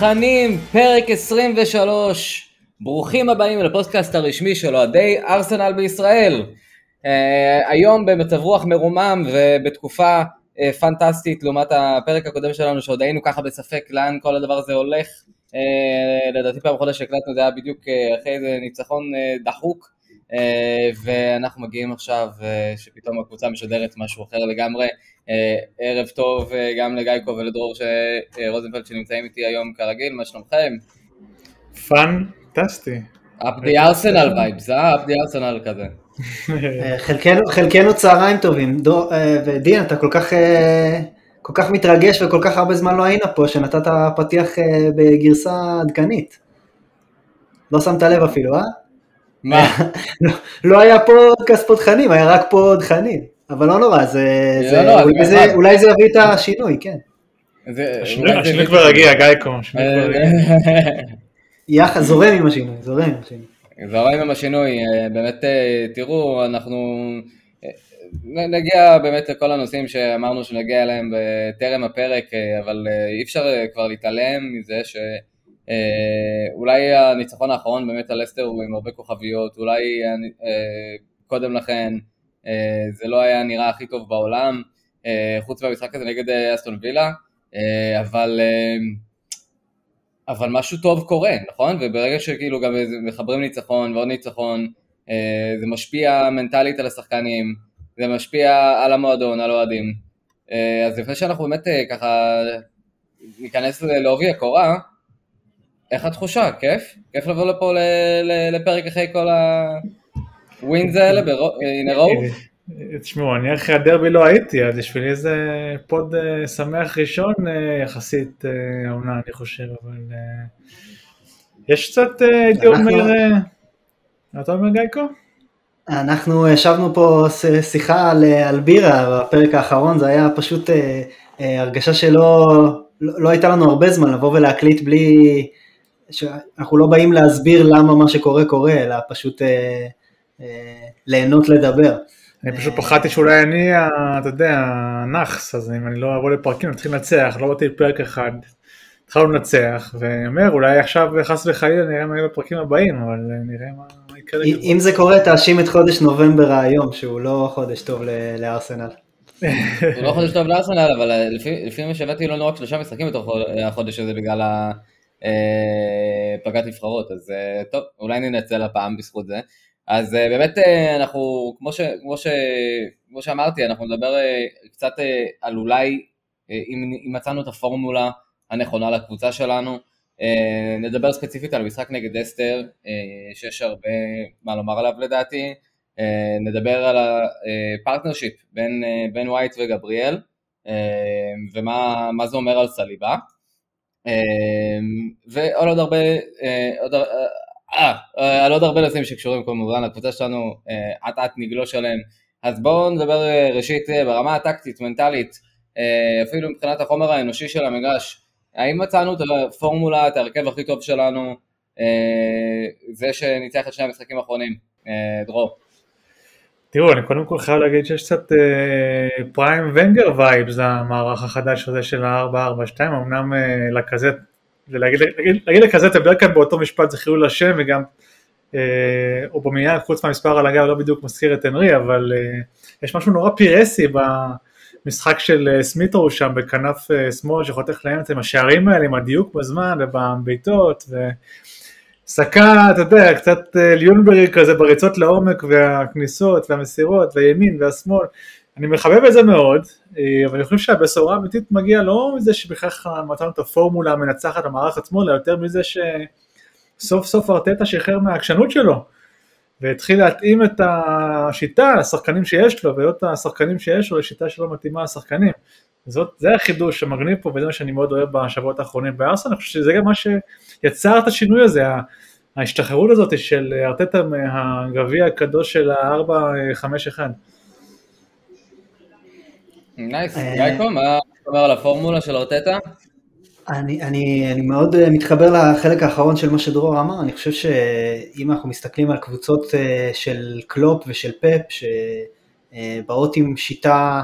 חנים, פרק 23. ברוכים הבאים לפודקאסט הרשמי של אוהדי ארסנל בישראל. Uh, היום במצב רוח מרומם ובתקופה uh, פנטסטית לעומת הפרק הקודם שלנו שעוד היינו ככה בספק לאן כל הדבר הזה הולך. Uh, לדעתי פעם חודש שהקלטנו זה היה בדיוק uh, אחרי איזה ניצחון uh, דחוק. Uh, ואנחנו מגיעים עכשיו uh, שפתאום הקבוצה משדרת משהו אחר לגמרי. Uh, ערב טוב uh, גם לגייקו ולדרור רוזנפלד שנמצאים איתי היום כרגיל, מה שלומכם? פנטסטי. up the arsenal vibes, אה? the arsenal כזה. אה, חלקנו, חלקנו צהריים טובים, דור, אה, ודין אתה כל כך, אה, כל כך מתרגש וכל כך הרבה זמן לא היינו פה שנתת פתיח אה, בגרסה עדכנית. לא שמת לב אפילו, אה? מה? לא, לא היה פודקאסט פותחנים, היה רק פוד חנים, אבל לא נורא, זה, לא, זה, לא, אולי, זה זה, אולי זה יביא את השינוי, כן. זה- השינוי אולי כבר הגיע, גייקו. השינוי כבר הגיע. זורם עם השינוי, זורם עם השינוי. זרעים עם השינוי, אה, באמת אה, תראו, אנחנו אה, נגיע באמת לכל הנושאים שאמרנו שנגיע אליהם בטרם הפרק, אבל אי אפשר כבר להתעלם מזה שאולי הניצחון האחרון באמת על לסטר הוא עם הרבה כוכביות, אולי אה, קודם לכן זה לא היה נראה הכי טוב בעולם, אה, חוץ מהמשחק הזה נגד אה, אסטון וילה, אה, אבל... אה, אבל משהו טוב קורה, נכון? וברגע שכאילו גם מחברים ניצחון ועוד ניצחון, אה, זה משפיע מנטלית על השחקנים, זה משפיע על המועדון, על אוהדים. אה, אז לפני שאנחנו באמת אה, ככה ניכנס לעובי הקורה, איך התחושה? כיף? כיף לבוא לפה לפרק אחרי כל הווינס האלה in a row? אה, תשמעו, אני אחרי הדרבי לא הייתי, אז בשבילי זה פוד אה, שמח ראשון אה, יחסית אה, העונה, אני חושב, אבל אה, יש קצת, אה, הייתי אומר, אה, אתה אומר גייקו? אנחנו ישבנו פה שיחה על, על בירה בפרק האחרון, זה היה פשוט אה, אה, הרגשה שלא לא, לא הייתה לנו הרבה זמן לבוא ולהקליט בלי, שאנחנו לא באים להסביר למה מה שקורה קורה, אלא פשוט אה, אה, ליהנות לדבר. אני פשוט פחדתי שאולי אני, אתה יודע, הנאחס, אז אם אני לא אבוא לפרקים, נתחיל לנצח, לא באתי לפרק אחד, התחלנו לנצח, ואני אומר, אולי עכשיו חס וחלילה נראה מה יהיה בפרקים הבאים, אבל אה, נראה מה יקרה. אם זה קורה, תאשים את חודש נובמבר היום, שהוא לא חודש טוב לארסנל. זה לא חודש טוב לארסנל, אבל אה, לפי- מה שהבאתי לנו רק שלושה משחקים בתוך החודש הזה בגלל הפגרת נבחרות, אז אה, טוב, אולי ננצל הפעם בזכות זה. אז אה, באמת אה, אנחנו, כמו, ש, כמו, ש, כמו שאמרתי, אנחנו נדבר אה, קצת על אולי, אם, אם מצאנו את הפורמולה הנכונה לקבוצה שלנו, נדבר ספציפית על המשחק נגד אסטר, אה, שיש הרבה מה לומר עליו לדעתי, נדבר על ה partnership בין, בין ווייט וגבריאל, ומה מה זה אומר על סליבה. ועוד עוד הרבה, עוד, אה, אה, על עוד הרבה נושאים שקשורים כמובן לקבוצה שלנו, אה, אט אט נגלוש אליהם. אז בואו נדבר אה, ראשית ברמה הטקטית, מנטלית, אפילו מבחינת החומר האנושי של המגרש. האם מצאנו את הפורמולה, את ההרכב הכי טוב שלנו, זה שניצח את שני המשחקים האחרונים? דרור. תראו, אני קודם כל חייב להגיד שיש קצת prime ונגר vibes למערך החדש הזה של ה-442, אמנם אה, לקזט, להגיד, להגיד, להגיד לקזט וברגקאמפ באותו משפט זה חילול השם וגם אה, אובמיאנג חוץ מהמספר על הגב לא בדיוק מזכיר את הנרי, אבל אה, יש משהו נורא פירסי במשחק של אה, סמית'רו שם בכנף אה, שמאל שחותך לאמצע עם השערים האלה, עם הדיוק בזמן ובבעיטות ו... סקה, אתה יודע, קצת אה, ליונברי כזה בריצות לעומק והכניסות והמסירות והימין והשמאל. אני מחבב את זה מאוד, אה, אבל אני חושב שהבשורה האמיתית מגיעה לא מזה שבכלל מצאנו את הפורמולה המנצחת במערך עצמו, אלא יותר מזה שסוף סוף ארטטה שחרר מהעקשנות שלו, והתחיל להתאים את השיטה לשחקנים שיש לו, ולא את השחקנים שיש לו לשיטה שלא מתאימה לשחקנים. זאת, זה החידוש המגניב פה, וזה מה שאני מאוד אוהב בשבועות האחרונים בארסנל, אני חושב שזה גם מה שיצר את השינוי הזה, ההשתחררות הזאת של ארטטה מהגביע הקדוש של ה-4-5-1. nice, אה, ג'ייקו, מה אתה אומר על הפורמולה של ארטטה? אני, אני, אני מאוד אה, מתחבר לחלק האחרון של מה שדרור אמר, אני חושב שאם אנחנו מסתכלים על קבוצות אה, של קלופ ושל פפ שבאות עם שיטה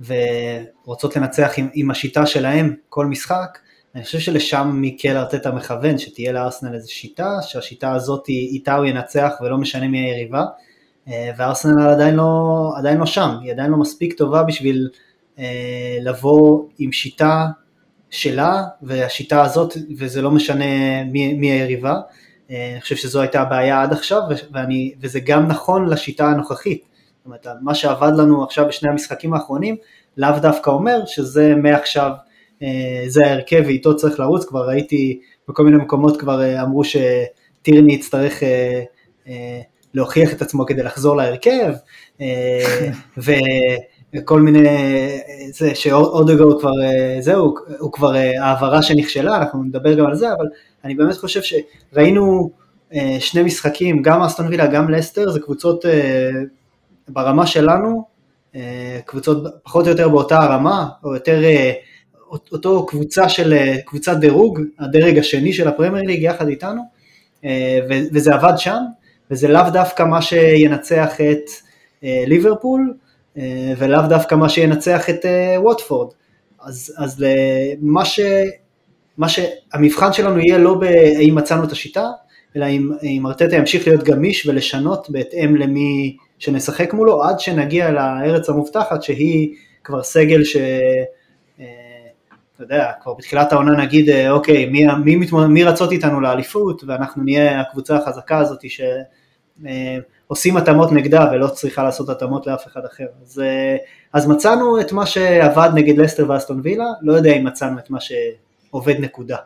ורוצות לנצח עם, עם השיטה שלהם כל משחק, אני חושב שלשם מיקל ארטטה מכוון, שתהיה לארסנל איזו שיטה, שהשיטה הזאת איתה הוא ינצח ולא משנה מי היריבה, וארסנל עדיין לא, עדיין לא שם, היא עדיין לא מספיק טובה בשביל לבוא עם שיטה שלה, והשיטה הזאת, וזה לא משנה מי, מי היריבה. אה, אני חושב שזו הייתה הבעיה עד עכשיו, ואני, וזה גם נכון לשיטה הנוכחית. זאת אומרת, מה שעבד לנו עכשיו בשני המשחקים האחרונים, לאו דווקא אומר שזה מעכשיו, אה, זה ההרכב ואיתו צריך לרוץ, כבר ראיתי בכל מיני מקומות כבר אמרו שטירני יצטרך להוכיח את עצמו כדי לחזור להרכב, וכל מיני, זה שאודגור כבר, זהו, הוא כבר העברה שנכשלה, אנחנו נדבר גם על זה, אבל אני באמת חושב שראינו שני משחקים, גם אסטון וילה, גם לסטר, זה קבוצות ברמה שלנו, קבוצות פחות או יותר באותה הרמה, או יותר אותו קבוצה של, קבוצת דירוג, הדרג השני של הפרמייר ליג יחד איתנו, וזה עבד שם, וזה לאו דווקא מה שינצח את ליברפול, אה, ולאו דווקא מה שינצח את אה, ווטפורד. אז, אז מה, ש, מה שהמבחן שלנו יהיה לא בהאם מצאנו את השיטה, אלא אם, אם ארטטה ימשיך להיות גמיש ולשנות בהתאם למי שנשחק מולו, עד שנגיע לארץ המובטחת שהיא כבר סגל ש... אה, אתה יודע, כבר בתחילת העונה נגיד, אוקיי, מי, מי, מי רצות איתנו לאליפות, ואנחנו נהיה הקבוצה החזקה הזאת ש... עושים התאמות נגדה ולא צריכה לעשות התאמות לאף אחד אחר. אז, אה, אז מצאנו את מה שעבד נגד לסטר ואסטון וילה, לא יודע אם מצאנו את מה שעובד נקודה.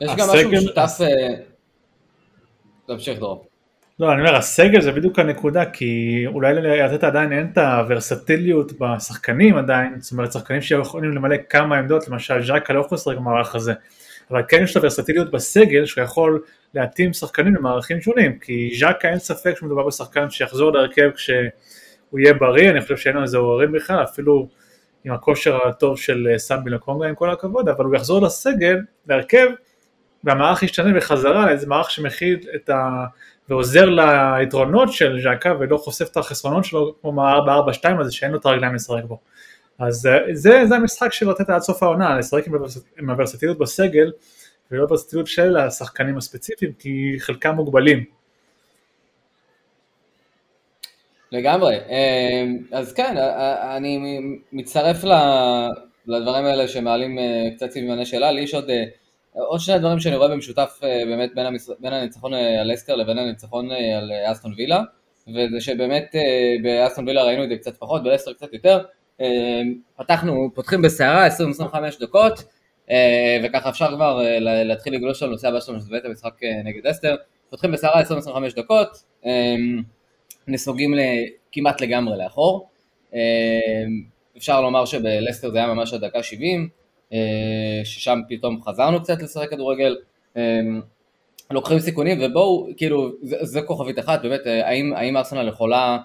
יש גם משהו משותף... אה, תמשיך דרור. לא, אני אומר, הסגל זה בדיוק הנקודה, כי אולי לתת עדיין אין את הוורסטיליות בשחקנים עדיין, זאת אומרת, שחקנים שיכולים למלא כמה עמדות, למשל ז'קה לא יכול לשחק במערך הזה, אבל כן יש את הוורסטיליות בסגל, שהוא יכול להתאים שחקנים למערכים שונים, כי ז'קה אין ספק שמדובר בשחקן שיחזור להרכב כשהוא יהיה בריא, אני חושב שאין על זה עוררים בכלל, אפילו עם הכושר הטוב של אה, סאבי לקונגה עם כל הכבוד, אבל הוא יחזור לסגל, להרכב, והמערך ישתנה בחזרה לאיזה מערך שמכיל את ה... ועוזר ליתרונות של ז'קה ולא חושף את החסרונות שלו כמו מה-4-4-2 הזה שאין לו את הרגליים לשחק בו. אז אה, זה, זה המשחק של לתת עד סוף העונה, לשחק עם הוורסטיליות בסגל ולא בסטילות של השחקנים הספציפיים, כי חלקם מוגבלים. לגמרי, אמ, אז כן, אני מצטרף לדברים האלה שמעלים אה, קצת סימני שאלה, לי יש עוד, אה, עוד שני דברים שאני רואה במשותף אה, באמת בין, המש... בין הניצחון על לסטר לבין הניצחון על אסטון וילה, וזה שבאמת באסטון וילה ראינו את זה קצת פחות, בלסטר קצת יותר, פתחנו, פותחים בסערה 20-25 דקות, אה, וככה אפשר כבר אה, להתחיל לגלוש על הנושא הבא שלנו, שזה באמת המשחק אה, נגד לסטר. פותחים בסערה 20-25 דקות, נסוגים כמעט לגמרי לאחור. אפשר לומר שבלסטר זה היה ממש עד דקה 70, ששם פתאום חזרנו קצת לשחק כדורגל. לוקחים סיכונים ובואו, כאילו, זה, זה כוכבית אחת, באמת, האם, האם ארסנל יכולה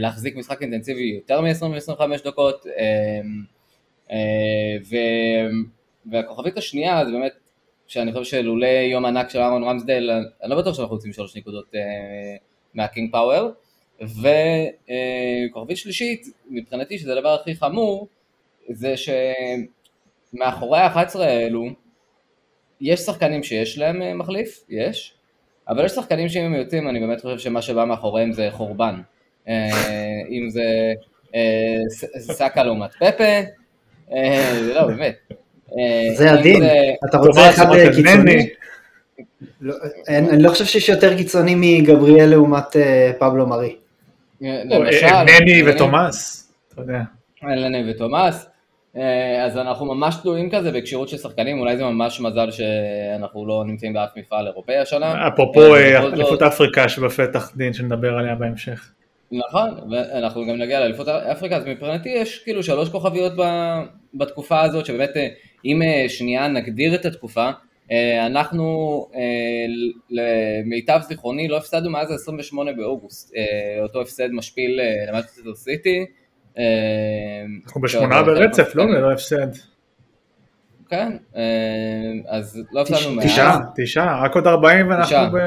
להחזיק משחק אינטנסיבי יותר מ-20-25 דקות, אה, אה, והכוכבית השנייה זה באמת, שאני חושב שלולא יום ענק של אהרון רמסדייל, אני לא בטוח שאנחנו רוצים שלוש נקודות אה, מהקינג פאוור, וכוכבית שלישית, מבחינתי שזה הדבר הכי חמור, זה שמאחורי ה-11 האלו, יש שחקנים שיש להם אה, מחליף, יש, אבל יש שחקנים שאם הם יוצאים, אני באמת חושב שמה שבא מאחוריהם זה חורבן. אם זה סאקה לעומת פפה, לא באמת. אה, זה הדין, אתה רוצה אחד קיצוני? לא, אני לא חושב שיש יותר קיצוני מגבריאל לעומת אה, פבלו מרי. אה, נני ותומאס, אתה יודע. נני ותומאס. אז אנחנו ממש תלויים כזה בכשירות של שחקנים, אולי זה ממש מזל שאנחנו לא נמצאים באף מפעל אירופאי השנה. אפרופו אליפות אפריקה שבפתח דין שנדבר עליה בהמשך. נכון, ואנחנו גם נגיע לאליפות אפריקה, אז מבחינתי יש כאילו שלוש כוכביות בתקופה הזאת, שבאמת אם אה, שנייה נגדיר את התקופה, אה, אנחנו, אה, למיטב זיכרוני, לא הפסדנו מאז ה-28 באוגוסט, אה, אותו הפסד משפיל למטריסטר סיטי. אנחנו בשמונה ברצף, לא? ללא הפסד. כן, אז לא הפסדנו מאז. תשעה, תשעה, רק עוד 40 ואנחנו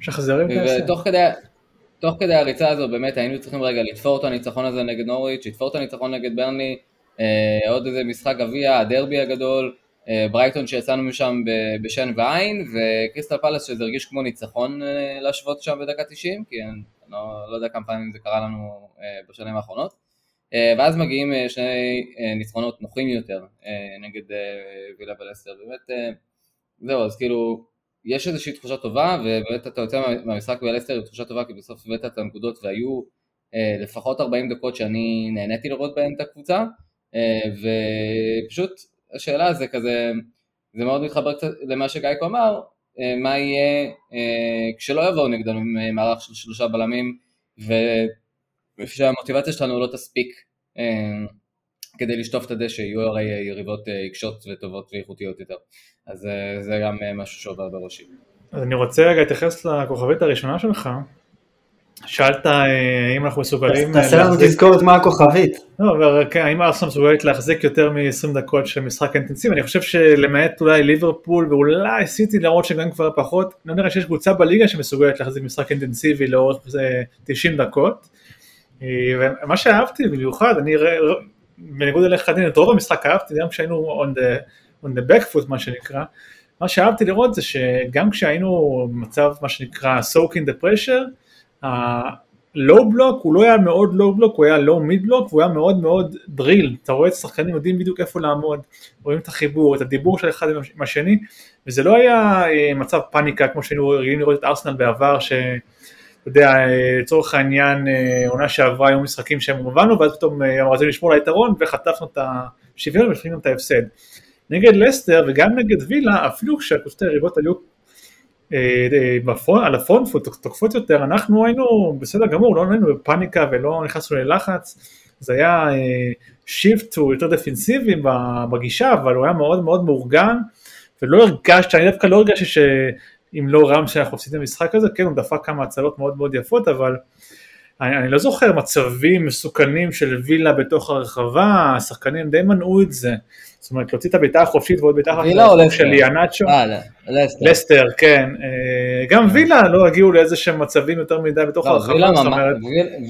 משחזרים את ההפסד. תוך כדי הריצה הזו באמת היינו צריכים רגע לתפור את הניצחון הזה נגד נוריץ', לתפור את הניצחון נגד ברני, עוד איזה משחק גביע, הדרבי הגדול, אה, ברייטון שיצאנו משם בשן ועין, וקריסטל פלס שזה הרגיש כמו ניצחון אה, להשוות שם בדקה 90, כי אני לא, לא יודע כמה פעמים זה קרה לנו אה, בשנים האחרונות. ואז מגיעים שני ניצחונות נוחים יותר נגד וילה ולסטר, באמת, זהו, אז כאילו, יש איזושהי תחושה טובה, ובאמת אתה יוצא מהמשחק בלסטר עם תחושה טובה, כי בסוף הבאת את הנקודות והיו לפחות 40 דקות שאני נהניתי לראות בהן את הקבוצה, ופשוט השאלה זה כזה, זה מאוד מתחבר קצת למה שגייקו אמר, אה, מה יהיה אה, כשלא יבואו נגדנו עם אה, מערך של שלושה בלמים ושהמוטיבציה שלנו לא תספיק כדי לשטוף את הדשא, יהיו הרי יריבות עיקשות וטובות ואיכותיות יותר. אז זה גם משהו שעובר בראשי. אז אני רוצה רגע להתייחס לכוכבית הראשונה שלך, שאלת אה, אם אנחנו מסוגלים... תעשה לנו תזכורת מה הכוכבית. לא, אבל כן, האם ארסנל מסוגלת להחזיק יותר מ-20 דקות של משחק אינטנסיבי, אני חושב שלמעט אולי ליברפול ואולי סיטי למרות שגם כבר פחות, לא נראה שיש קבוצה בליגה שמסוגלת להחזיק משחק אינטנסיבי לאורך 90 אה, דקות. אה, ומה שאהבתי במיוחד, אני בניגוד אליך דין, את רוב המשחק אהבתי, גם כשהיינו on the, on the back foot מה שנקרא, מה שאהבתי לראות זה שגם כשהיינו במצב מה שנקרא soak in the pressure, הלואו בלוק הוא לא היה מאוד לואו בלוק, הוא היה לואו מיד בלוק והוא היה מאוד מאוד דריל, אתה רואה את השחקנים יודעים בדיוק איפה לעמוד, רואים את החיבור, את הדיבור של אחד עם השני, וזה לא היה אה, מצב פאניקה כמו שהיינו רגילים לראות את ארסנל בעבר, שאתה יודע, אה, לצורך העניין אה, עונה שעברה היו משחקים שהם הובלנו ואז פתאום רצינו לשמור על היתרון וחטפנו את השוויון ולפעמים את ההפסד. נגד לסטר וגם נגד וילה, אפילו כשהקבוצות היריבות היו אה, אה, על ה front תוקפות יותר, אנחנו היינו בסדר גמור, לא היינו בפאניקה ולא נכנסנו ללחץ, זה היה shift הוא יותר דפנסיבי בגישה, אבל הוא היה מאוד מאוד מאורגן, ולא הרגשתי, אני דווקא לא הרגשתי שאם לא רמזדל שאנחנו עושים את המשחק הזה, כן הוא דפק כמה הצלות מאוד מאוד יפות, אבל אני, אני לא זוכר מצבים מסוכנים של וילה בתוך הרחבה, השחקנים די מנעו את זה. זאת אומרת, להוציא את הבעיטה החופשית ועוד בעיטה החופשית של ליאנצ'ו. אה, לסטר. לסטר, כן. אה, גם וילה לא הגיעו לאיזה שהם מצבים יותר מדי בתוך לא, הרחבה.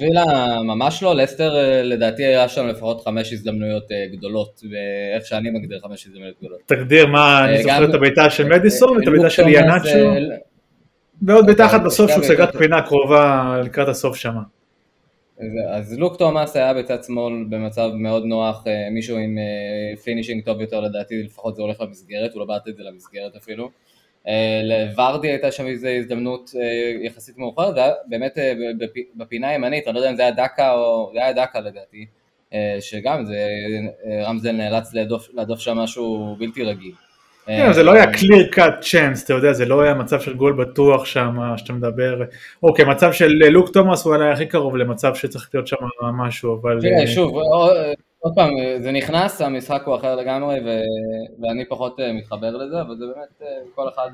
וילה ממש לא, לסטר אה, לדעתי היה שם לפחות חמש הזדמנויות גדולות, ואיך שאני מגדיר חמש הזדמנויות גדולות. תגדיר מה, אני זוכר את הבעיטה של מדיסון, את הבעיטה של ליאנצ'ו. ועוד בעיטה אחת בסוף שהוא סגר פינה קרובה לקראת הסוף שמה. אז לוק תומאס היה בצד שמאל במצב מאוד נוח, אה, מישהו עם finishing אה, טוב יותר לדעתי, לפחות זה הולך למסגרת, הוא לא בעט את זה למסגרת אפילו. אה, לוורדי הייתה שם איזו הזדמנות יחסית מאוחרת, ובאמת בפינה הימנית, אני לא יודע אם זה היה דקה או, זה היה דקה לדעתי, שגם זה, רמזדל נאלץ להדוף שם משהו בלתי רגיל. כן, זה לא היה clear cut chance, אתה יודע, זה לא היה מצב של גול בטוח שם, שאתה מדבר, אוקיי, מצב של לוק תומאס הוא היה הכי קרוב למצב שצריך להיות שם משהו, אבל... תראה, אה, שוב, עוד פעם, זה נכנס, המשחק הוא אחר לגמרי, ואני פחות אה, מתחבר לזה, אבל זה באמת, אה, כל אחד...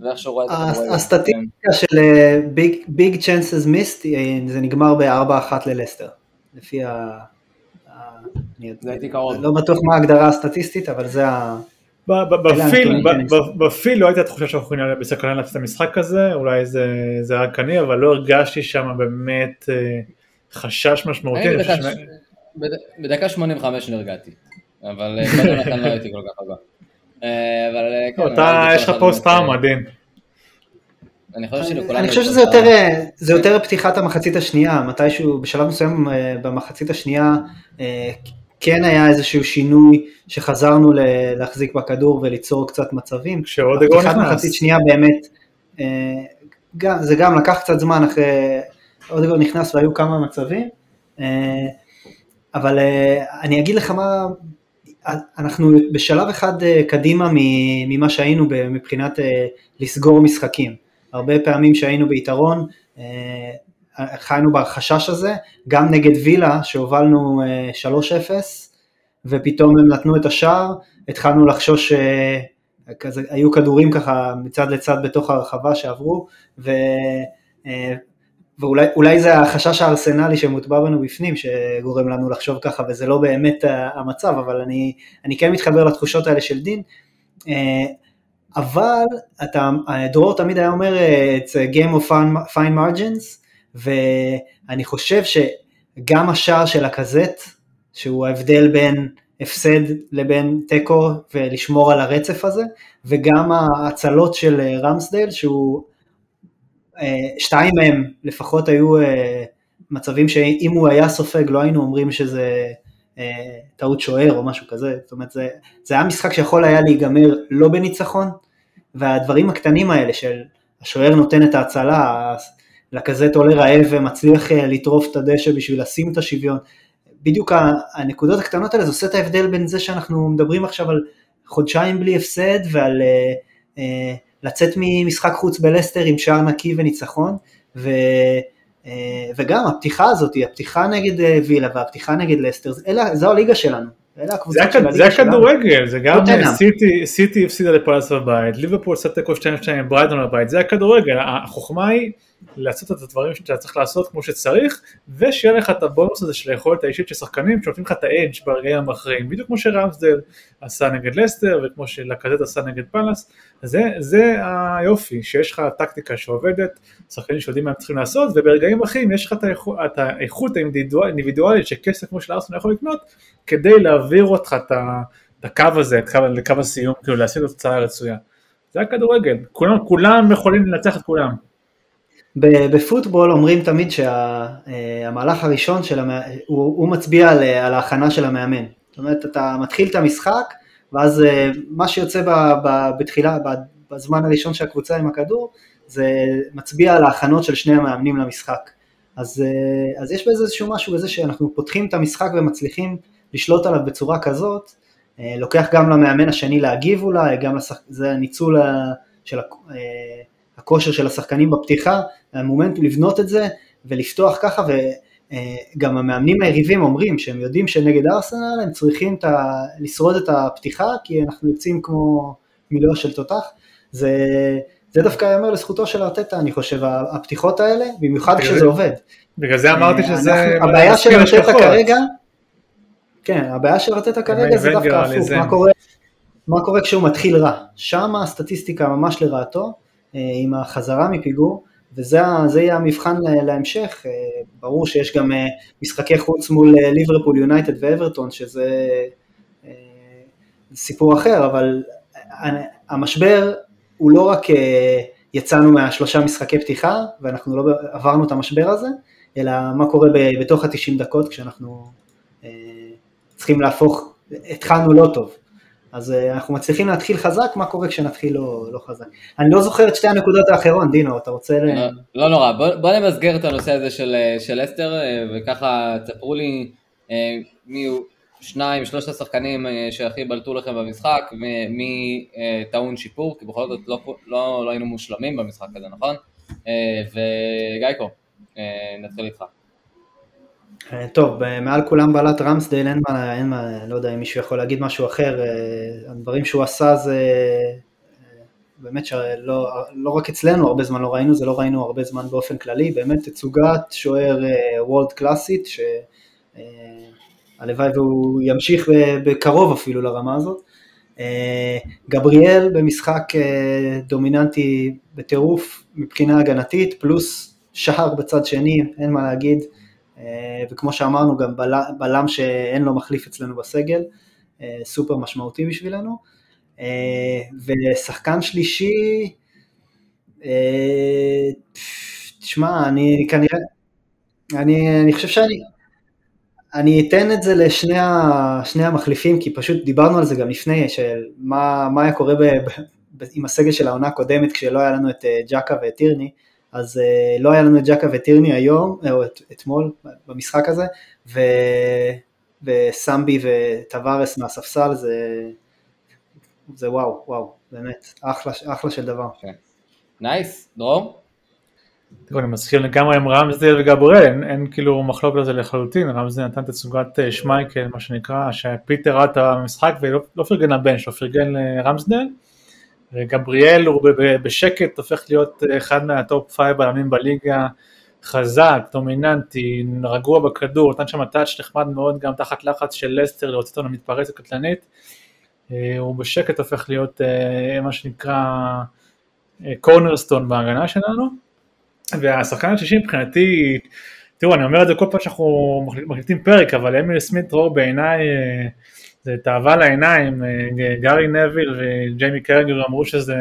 ואיך שהוא רואה את זה. הסטטיסטיקה של ביג צ'אנסס מיסט, זה נגמר ב-4-1 ללסטר, לפי ה... לא בטוח מה ההגדרה הסטטיסטית, אבל זה ה... בפיל לא הייתה תחושה שאנחנו יכולים בסכנה להפסיד את המשחק הזה, אולי זה היה קני, אבל לא הרגשתי שם באמת אה, חשש משמעותי. בדקה 85 נרגעתי, אבל אה, קודם לכן לא הייתי כל כך רגוע. אה, אבל כן, אתה, יש לך פוסט טראומה, דין. אני חושב שזה יותר, זה יותר פתיחת המחצית השנייה, מתישהו בשלב מסוים במחצית השנייה כן היה איזשהו שינוי שחזרנו להחזיק בכדור וליצור קצת מצבים. כשאודגו נכנס. מחצית שנייה באמת, אה, זה גם לקח קצת זמן אחרי אודגו נכנס והיו כמה מצבים, אה, אבל אה, אני אגיד לך מה, אנחנו בשלב אחד קדימה ממה שהיינו מבחינת לסגור משחקים. הרבה פעמים שהיינו ביתרון, חיינו בחשש הזה, גם נגד וילה שהובלנו 3-0 ופתאום הם נתנו את השער, התחלנו לחשוש כזה, היו כדורים ככה מצד לצד בתוך הרחבה שעברו, ו, אה, ואולי זה החשש הארסנלי שמוטבע בנו בפנים שגורם לנו לחשוב ככה וזה לא באמת המצב, אבל אני, אני כן מתחבר לתחושות האלה של דין. אה, אבל אתה, דרור תמיד היה אומר, it's a game of fine margins, ואני חושב שגם השער של הקזט, שהוא ההבדל בין הפסד לבין תיקו ולשמור על הרצף הזה, וגם ההצלות של רמסדל, שהוא, אה, שתיים מהם לפחות היו אה, מצבים שאם הוא היה סופג לא היינו אומרים שזה אה, טעות שוער או משהו כזה, זאת אומרת זה, זה היה משחק שיכול היה להיגמר לא בניצחון, והדברים הקטנים האלה של השוער נותן את ההצלה, לקזט עולה רעב ומצליח לטרוף את הדשא בשביל לשים את השוויון, בדיוק הנקודות הקטנות האלה זה עושה את ההבדל בין זה שאנחנו מדברים עכשיו על חודשיים בלי הפסד ועל uh, uh, לצאת ממשחק חוץ בלסטר עם שער נקי וניצחון. ו, uh, וגם הפתיחה הזאת, הפתיחה נגד וילה והפתיחה נגד לסטר, אלה, זו הליגה שלנו. זה, הכ... זה הכדורגל, זה גם סיטי, סיטי הפסידה לפולס בבית, ליברפול עושה תיקו 2-2 עם ברייטון בבית, זה הכדורגל, החוכמה היא לעשות את הדברים שאתה צריך לעשות כמו שצריך, ושיהיה לך את הבונוס הזה של היכולת האישית של שחקנים שנותנים לך את האדג' ברגעים המכריעים, בדיוק כמו שרמסדל עשה נגד לסטר וכמו שלקזט עשה נגד פאלאס, זה, זה היופי, שיש לך טקטיקה שעובדת, שחקנים שיודעים מה הם צריכים לעשות, וברגעים אחרים יש לך את, האיכות, את האיכות האינדיבידואלית שכסף כמו של ארסון יכול לקנות, כדי להעביר אותך את, הקו הזה, את קו, לקו הסיום, כאילו להשיג את התוצאה הרצויה. זה הכדורגל, כולם, כולם יכולים לנצח את כולם. בפוטבול אומרים תמיד שהמהלך הראשון של המא... הוא, הוא מצביע על, על ההכנה של המאמן. זאת אומרת, אתה מתחיל את המשחק, ואז אה, מה שיוצא ב, ב, בתחילה, בזמן הראשון של הקבוצה עם הכדור, זה מצביע על ההכנות של שני המאמנים למשחק. אז, אה, אז יש בזה איזשהו משהו בזה שאנחנו פותחים את המשחק ומצליחים לשלוט עליו בצורה כזאת, אה, לוקח גם למאמן השני להגיב אולי, גם לשח... זה הניצול של הכושר של השחקנים בפתיחה, המומנט לבנות את זה ולפתוח ככה וגם המאמנים היריבים אומרים שהם יודעים שנגד ארסנל הם צריכים ה... לשרוד את הפתיחה כי אנחנו יוצאים כמו מילוע של תותח, זה, זה דווקא ייאמר לזכותו של ארטטה אני חושב, הפתיחות האלה, במיוחד כשזה עובד. בגלל זה אמרתי אה, שזה... הבעיה של ארטטה כרגע, כן, הבעיה של ארטטה כרגע זה דווקא הפוך, מה קורה, מה קורה כשהוא מתחיל רע, שם הסטטיסטיקה ממש לרעתו, אה, עם החזרה מפיגור, וזה יהיה המבחן להמשך, אה, ברור שיש גם אה, משחקי חוץ מול ליברפול, יונייטד ואברטון, שזה סיפור אחר, אבל המשבר הוא לא רק יצאנו מהשלושה משחקי פתיחה, ואנחנו לא עברנו את המשבר הזה, אלא מה קורה בתוך ה-90 דקות כשאנחנו צריכים להפוך, התחלנו לא טוב. אז uh, אנחנו מצליחים להתחיל חזק, מה קורה כשנתחיל לא, לא חזק? אני לא זוכר את שתי הנקודות האחרות, דינו, אתה רוצה... לא. לא נורא, בוא, בוא נמסגר את הנושא הזה של, אה, של אסתר, אה, וככה תספרו לי מי הוא שניים, שלושת השחקנים שהכי בלטו לכם במשחק, מי טעון שיפור, כי בכל זאת לא, לא, לא היינו מושלמים במשחק הזה, נכון? וגייקו, נתחיל איתך. אה, טוב, מעל כולם בלט רמסדייל, אין מה, אין מה, לא יודע אם מישהו יכול להגיד משהו אחר, אה, הדברים שהוא עשה זה אה, באמת שלא לא רק אצלנו הרבה זמן לא ראינו, זה לא ראינו הרבה זמן באופן כללי, באמת תצוגת שוער וולד קלאסית, שהלוואי והוא ימשיך בקרוב אפילו לרמה הזאת. גבריאל במשחק דומיננטי בטירוף מבחינה הגנתית, פלוס שער בצד שני, אין מה להגיד. אה, וכמו שאמרנו גם בלם שאין לו מחליף אצלנו בסגל, אה, סופר משמעותי בשבילנו. אה, ושחקן שלישי, תשמע, אני כנראה, אני, אני חושב שאני, אני אתן את זה לשני המחליפים, כי פשוט דיברנו על זה גם לפני, של מה, מה היה קורה ב, ב, עם הסגל של העונה הקודמת, כשלא היה לנו את ג'קה ואת טירני, אז uh, לא היה לנו את ג'קה וטירני היום, או את, אתמול במשחק הזה, ו, וסמבי וטווארס מהספסל זה, זה וואו, וואו, באמת, אחלה, אחלה של דבר. Nice, okay. דרור? תראו, אני מסכים לגמרי עם רמזדל וגבריאל, אין, אין כאילו מחלוקת על זה לחלוטין, רמזדל נתן תצוגת אה, שמייכל, מה שנקרא, שפיטר ראה את המשחק ולא לא פרגן לבן שלו, פרגן לרמזדל. גבריאל הוא בשקט הופך להיות אחד מה top five בלמים בליגה, חזק, דומיננטי, רגוע בכדור, נתן שם touch נחמד מאוד גם תחת לחץ של לסטר להוציא אותו למתפרצת קטלנית, הוא בשקט הופך להיות מה שנקרא קורנרסטון בהגנה שלנו, והשחקן השישי מבחינתי, תראו אני אומר את זה כל פעם שאנחנו מחליטים פרק, אבל אמיל סמית רו בעיניי תאווה לעיניים, אה, גארי נביל וג'יימי קרגר אמרו שזה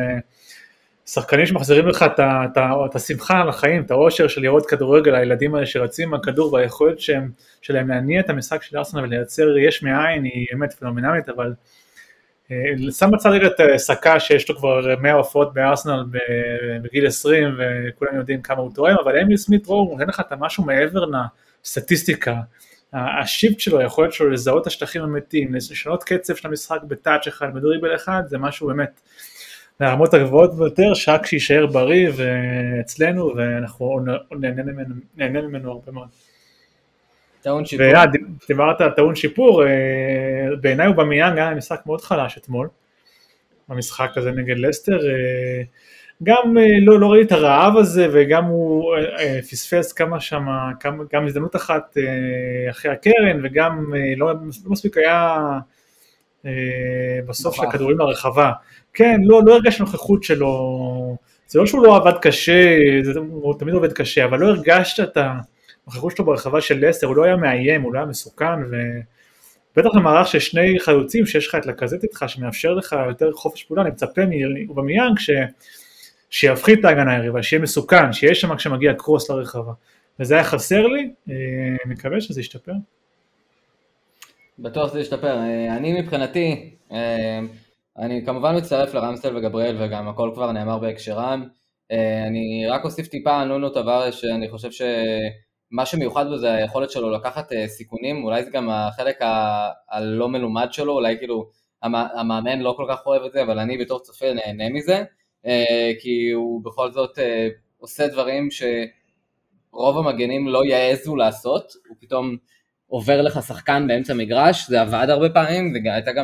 שחקנים שמחזירים לך את, את, את השמחה על החיים, את האושר של לראות כדורגל, הילדים האלה שרצים הכדור והיכולת שהם, שלהם להניע את המשחק של ארסנל ולייצר יש מאין היא באמת פנומנלית, אבל אה, שם בצד רגע את אה, סקה שיש לו כבר 100 הופעות בארסנל בגיל 20 וכולם יודעים כמה הוא תורם, אבל אמיל סמית רו הוא נותן לך את המשהו מעבר לסטטיסטיקה. השיפט שלו, היכולת שלו לזהות את השטחים המתים, לשנות קצב של המשחק בטאץ' אחד, בדריבל אחד, זה משהו באמת מהרמות הגבוהות ביותר, שרק שיישאר בריא ואצלנו, ואנחנו נהנה ממנו, נהנה ממנו הרבה מאוד. טעון שיפור. דיברת על טעון שיפור, אה, בעיניי הוא במיאנג היה משחק מאוד חלש אתמול, במשחק הזה נגד לסטר. גם אה, לא, לא ראיתי את הרעב הזה וגם הוא אה, אה, פספס כמה שם, גם הזדמנות אחת אחרי הקרן וגם לא, לא מספיק היה בסוף של הכדורים לרחבה. כן, לא, לא הרגש נוכחות שלו, זה לא שהוא לא עבד קשה, זה, הוא תמיד עובד קשה, אבל לא הרגשת את הנוכחות שלו ברחבה של לסטר, הוא לא היה מאיים, הוא לא היה מסוכן, ובטח במערך של שני חלוצים שיש לך את לקזט איתך, שמאפשר לך יותר חופש פעולה, אני מצפה מבמיאנג ש... שיפחית את ההגנה היריבה, שיהיה מסוכן, שיהיה שם כשמגיע קרוס לרחבה. וזה היה חסר לי, אה, מקווה שזה ישתפר. בטוח שזה ישתפר. אה, אני מבחינתי, אה, אני כמובן מצטרף לרמסטל וגבריאל וגם הכל כבר נאמר בהקשרם. אני רק אוסיף טיפה על נונו טווארש, שאני חושב שמה שמיוחד בו זה היכולת שלו לקחת סיכונים, אולי זה גם החלק הלא מלומד שלו, אולי כאילו המאמן לא כל כך אוהב את זה, אבל אני בתור צופה נהנה מזה. אה, כי הוא בכל זאת אה, עושה דברים שרוב המגנים לא יעזו לעשות, הוא פתאום עובר לך שחקן באמצע מגרש, זה עבד הרבה פעמים,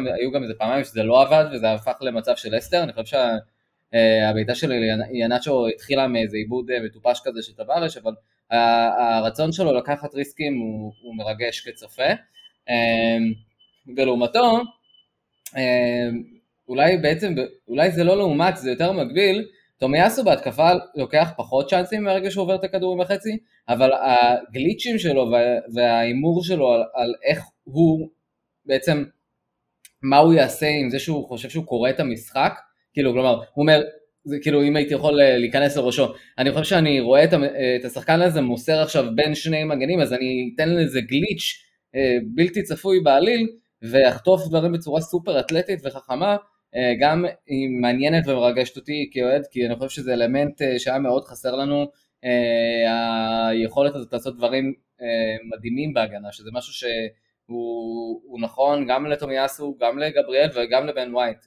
והיו גם איזה פעמיים שזה לא עבד וזה הפך למצב של אסתר, אני חושב שהבעיטה אה, של ינאצ'ו התחילה מאיזה עיבוד מטופש כזה של טווארש, אבל הרצון שלו לקחת ריסקים הוא, הוא מרגש כצופה, ולעומתו אולי בעצם, אולי זה לא לעומת, זה יותר מקביל, תומיאסו בהתקפה לוקח פחות צ'אנסים מהרגע שהוא עובר את הכדור בחצי, אבל הגליצ'ים שלו וההימור שלו על, על איך הוא בעצם, מה הוא יעשה עם זה שהוא חושב שהוא קורא את המשחק, כאילו, כלומר, הוא אומר, זה כאילו אם הייתי יכול אה, להיכנס לראשו, אני חושב שאני רואה את, את השחקן הזה מוסר עכשיו בין שני מגנים, אז אני אתן לזה גליץ' אה, בלתי צפוי בעליל, ואחטוף דברים בצורה סופר אתלטית וחכמה, אה, גם היא מעניינת ומרגשת אותי כאוהד, כי אני חושב שזה אלמנט אה, שהיה מאוד חסר לנו, אה, היכולת הזאת לעשות דברים מדהימים בהגנה, שזה משהו שהוא נכון גם לתומיאסו, גם לגבריאל וגם לבן ווייט.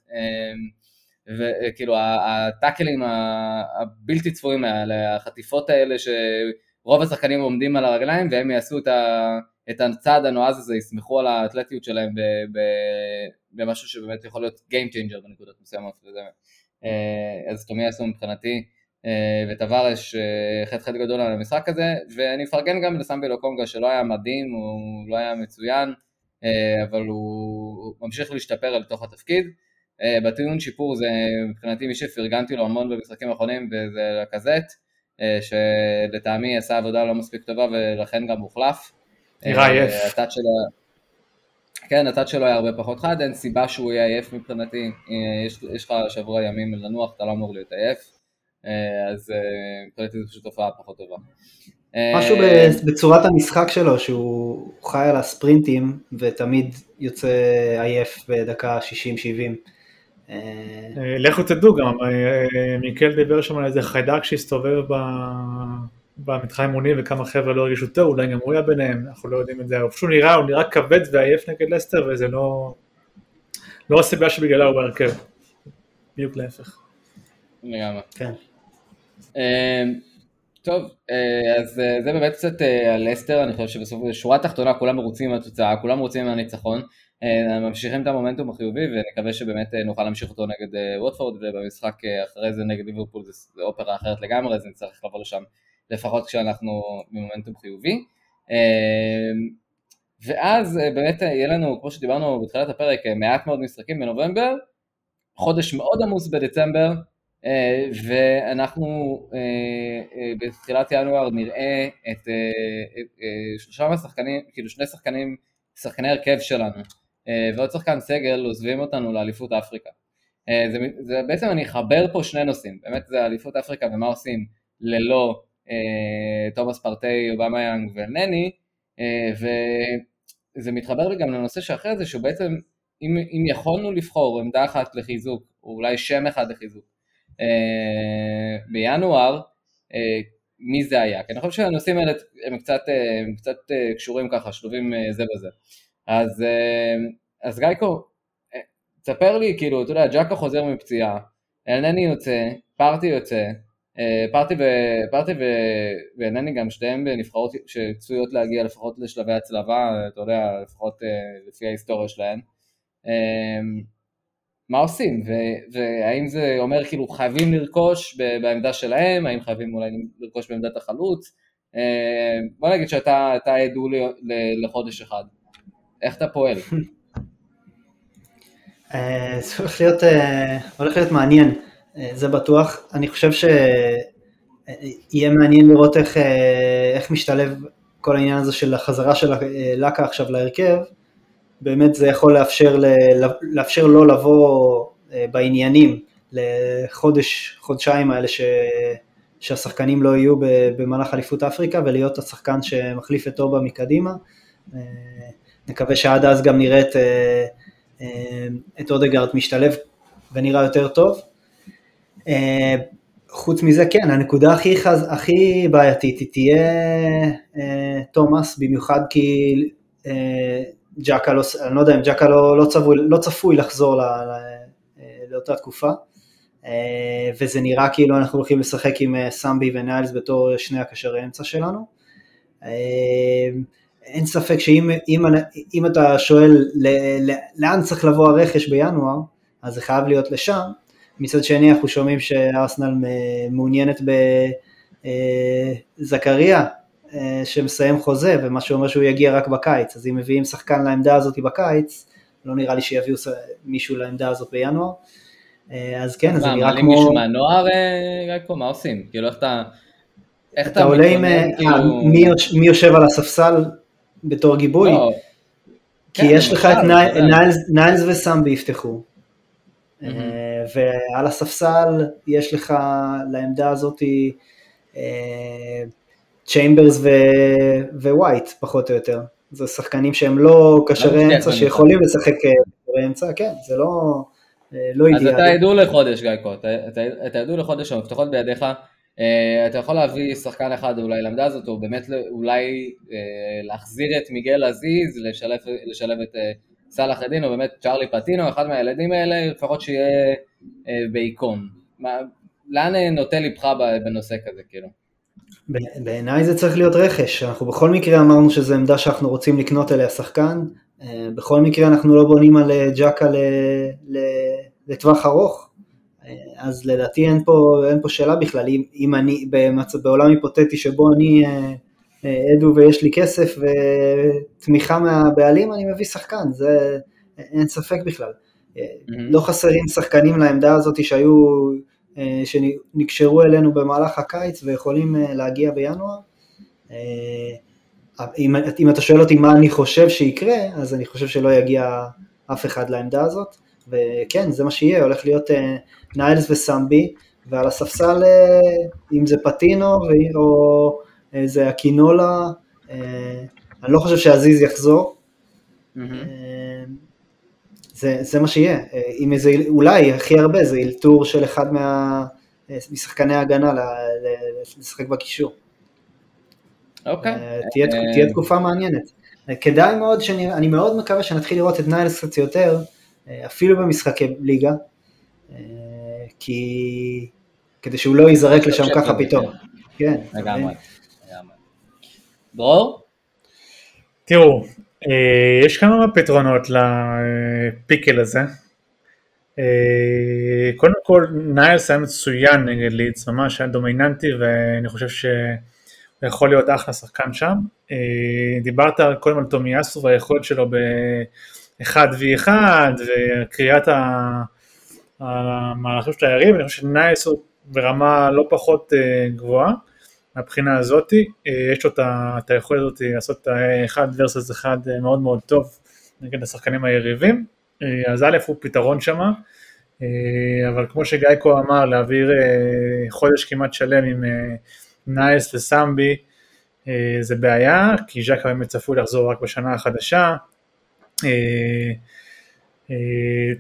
וכאילו הטאקלים הבלתי צפויים האלה, החטיפות האלה שרוב השחקנים עומדים על הרגליים והם יעשו את, ה, את הצעד הנועז הזה, יסמכו על האתלטיות שלהם במשהו שבאמת יכול להיות Game Changer בנקודות מסוימות וזה. אה, אז תומי עשו מבחינתי אה, וטווארש אה, חטא חטא גדול על המשחק הזה ואני מפרגן גם לסמבי לוקונגה שלא היה מדהים, הוא לא היה מצוין אבל הוא ממשיך להשתפר אל תוך התפקיד. בטיעון שיפור זה מבחינתי מי שפרגנתי לו המון במשחקים האחרונים וזה לקזט שלטעמי עשה עבודה לא מספיק טובה ולכן גם הוחלף. נראה עייף. כן, הצד שלו היה הרבה פחות חד, אין סיבה שהוא יהיה עייף מבחינתי, אה, יש, יש לך שבוע ימים לנוח, אתה לא אמור להיות עייף, אה, אז אה, מבחינתי זו פשוט תופעה פחות טובה. משהו בצורת המשחק שלו, שהוא חי על הספרינטים ותמיד יוצא עייף בדקה 60-70. לכו תדעו גם, מיקל דיבר שם על איזה חיידק שהסתובב במתחם אימונים וכמה חבר'ה לא הרגישו טוב, אולי גם הוא היה ביניהם, אנחנו לא יודעים את זה, הוא פשוט נראה, הוא נראה כבד ועייף נגד לסטר וזה לא, לא הסיבה שבגללה הוא בהרכב, בדיוק להפך. לגמרי. כן. אמ, טוב, אז זה באמת קצת על אסטר, אני חושב שבסוף, בשורה התחתונה כולם מרוצים מהתוצאה, כולם מרוצים מהניצחון. אה, ממשיכים את המומנטום החיובי ונקווה שבאמת אה, נוכל להמשיך אותו נגד אה, ווטפורד ובמשחק אחרי זה נגד ליברפול זה אופרה אחרת לגמרי אז נצטרך לבוא לשם לפחות כשאנחנו במומנטום חיובי. ואז באמת יהיה לנו, כמו שדיברנו בתחילת הפרק, מעט מאוד משחקים בנובמבר, חודש מאוד עמוס בדצמבר, ואנחנו בתחילת ינואר נראה את שלושה מהשחקנים, כאילו שני שחקנים, שחקני הרכב שלנו, אה, ועוד שחקן סגל עוזבים אותנו לאליפות אפריקה. אה, זה, זה בעצם אני אחבר פה שני נושאים, באמת זה אליפות אפריקה ומה עושים ללא אה, תומאס פרטי, אובמה יאנג ונני, אה, וזה מתחבר לי גם לנושא שאחרי זה שהוא בעצם אם, אם יכולנו לבחור עמדה אחת לחיזוק, או אולי שם אחד לחיזוק, אה, בינואר, אה, מי זה היה? כי אני חושב שהנושאים האלה הם קצת, אה, הם קצת קשורים ככה, שלובים זה בזה. אז, אה, אז גייקו, אה, תספר לי, כאילו, אתה יודע, ג'קה חוזר מפציעה, אלנני יוצא, פארטי יוצא, אה, פארטי, ו, פארטי ו, ואלנני גם שתיהם בנבחרות שצפויות להגיע לפחות לשלבי הצלבה, אתה יודע, לפחות לפי ההיסטוריה שלהן. מה עושים? ו- והאם זה אומר כאילו חייבים לרכוש בעמדה שלהם, האם חייבים אולי לרכוש בעמדת החלוץ? בוא נגיד שאתה עדו לחודש אחד. איך אתה פועל? אה, זה הולך להיות, אה, מעניין, אה, זה בטוח. אני חושב שיהיה מעניין לראות איך, איך משתלב כל העניין הזה של החזרה של לקה עכשיו להרכב. באמת זה יכול לאפשר, לאפשר לו לבוא בעניינים לחודש, חודשיים האלה ש, שהשחקנים לא יהיו במהלך אליפות אפריקה ולהיות השחקן שמחליף את טובה מקדימה. נקווה שעד אז גם נראה את, אה, אה, את אודגרד משתלב ונראה יותר טוב. אה, חוץ מזה, כן, הנקודה הכי, חז... הכי בעייתית היא תהיה תומאס, במיוחד כי ג'קה לא, אני לא יודע אם ג'קה לא, לא, צפוי, לא צפוי לחזור ל, ל, לאותה תקופה, וזה נראה כאילו אנחנו הולכים לשחק עם סמבי וניילס בתור שני הקשרי אמצע שלנו. אין ספק שאם אם, אם אתה שואל לאן צריך לבוא הרכש בינואר, אז זה חייב להיות לשם. מצד שני אנחנו שומעים שארסנל מעוניינת בזכריה אה, שמסיים חוזה, ומה שאומר שהוא יגיע רק בקיץ, אז אם מביאים שחקן לעמדה הזאת בקיץ, לא נראה לי שיביאו מישהו לעמדה הזאת בינואר. אה, אז כן, אז זה נראה כמו... מעלים מישהו מהנוער, אה, מה עושים? כאילו איך אתה... איך אתה עולה עם... מי יושב על הספסל בתור גיבוי, לא. כי כן, יש לך את ניילס וסמבי יפתחו, אה, ועל הספסל יש לך לעמדה הזאת צ'יימברס ווייט פחות או יותר, זה שחקנים שהם לא קשרי לא אמצע שיכולים לשחק קשרי אה, אמצע, כן, זה לא, אה, לא אידיאלי. אז אתה ידעו לחודש גיא אתה ידעו לחודש המפתחות בידיך, Uh, אתה יכול להביא שחקן אחד אולי לעמדה הזאת, או באמת אולי uh, להחזיר את מיגל עזיז, לשלב, לשלב את uh, סאלח א-דין, או באמת צ'ארלי פטינו, אחד מהילדים האלה, לפחות שיהיה באיקון. מה, לאן נוטה לבך בנושא כזה, כאילו? בעיניי זה צריך להיות רכש, אנחנו בכל מקרה אמרנו שזו עמדה שאנחנו רוצים לקנות אליה שחקן, בכל מקרה אנחנו לא בונים על ג'קה לטווח ארוך, אז לדעתי אין פה, אין פה שאלה בכלל, אם, אם אני במצ... בעולם היפותטי שבו אני אה, אה, ויש לי כסף ותמיכה מהבעלים, אני מביא שחקן, זה אין ספק בכלל. Mm-hmm. לא חסרים שחקנים לעמדה הזאת שהיו, שנקשרו אלינו במהלך הקיץ ויכולים להגיע בינואר. אם, אם אתה שואל אותי מה אני חושב שיקרה, אז אני חושב שלא יגיע אף אחד לעמדה הזאת, וכן, זה מה שיהיה, הולך להיות ניילס וסמבי, ועל הספסל אה, אם זה פטינו או זה הקינולה, אה, אני לא חושב שעזיז יחזור. אה, זה, זה מה שיהיה, אם איזה, אולי הכי הרבה זה אלתור של אחד מה, משחקני ההגנה לשחק בקישור. אוקיי. תהיה, תהיה תקופה מעניינת. כדאי מאוד, שאני, אני מאוד מקווה שנתחיל לראות את ניילס קצת יותר, אפילו במשחקי ליגה, כי כדי שהוא לא ייזרק לשם ככה פתאום. כן. לגמרי. לגמרי. דרור? תראו, אה, יש כמה פתרונות לפיקל הזה. אה, קודם כל, ניילס היה מצוין נגד לידס, ממש היה דומיננטי ואני חושב שהוא יכול להיות אחלה שחקן שם. אה, דיברת קודם על תומיאסו והיכולת שלו ב-1v1 וקריאת המהלכים של היריב, אני חושב שניילס הוא ברמה לא פחות גבוהה. מהבחינה הזאתי, יש לו את היכולת הזאת לעשות את האחד versus אחד מאוד מאוד טוב נגד השחקנים היריבים, אז א' הוא פתרון שם, אבל כמו שגייקו אמר, להעביר חודש כמעט שלם עם ניילס וסמבי זה בעיה, כי ז'קה באמת צפוי לחזור רק בשנה החדשה.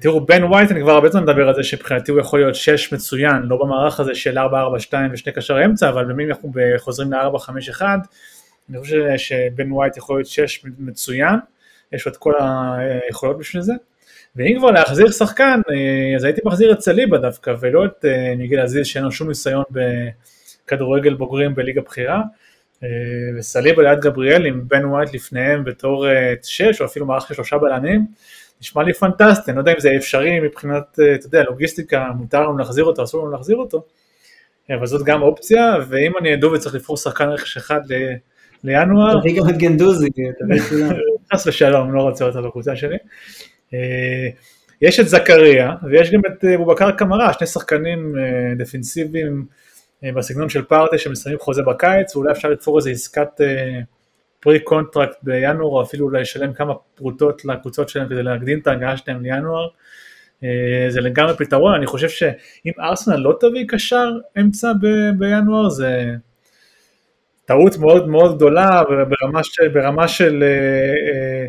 תראו, בן ווייט, אני כבר הרבה זמן מדבר על זה שמבחינתי הוא יכול להיות 6 מצוין, לא במערך הזה של 4-4-2 ושני קשר אמצע, אבל אם אנחנו חוזרים ל-4-5-1, אני חושב שבן ווייט יכול להיות 6 מצוין, יש לו את כל היכולות בשביל זה. ואם כבר להחזיר שחקן, אז הייתי מחזיר את סליבה דווקא, ולא את מיגל עזיז שאין לו שום ניסיון בכדורגל בוגרים בליגה בכירה. וסליבה ליד גבריאל עם בן ווייט לפניהם בתור 6 או אפילו מערך של שלושה בלמים. נשמע לי פנטסטי, אני לא יודע אם זה אפשרי מבחינת, אתה יודע, לוגיסטיקה, מותר לנו להחזיר אותו, אסור לנו להחזיר אותו, אבל זאת גם אופציה, ואם אני אדעו וצריך לבחור שחקן רכש אחד ל... לינואר, תביא גם את גנדוזי, חס ושלום, לא רוצה אותו בקבוצה שלי. יש את זכריה, ויש גם את בובקר קמארה, שני שחקנים דפנסיביים בסגנון של פארטיי שמסיימים חוזה בקיץ, ואולי אפשר לתפור איזה עסקת pre contract בינואר, או אפילו אולי לשלם כמה פרוטות לקבוצות שלהם כדי להקדים את ההגעה שלהם לינואר. זה לגמרי פתרון, אני חושב שאם ארסנל לא תביא קשר אמצע ב- בינואר זה טעות מאוד מאוד גדולה ברמה של, ברמה של אה,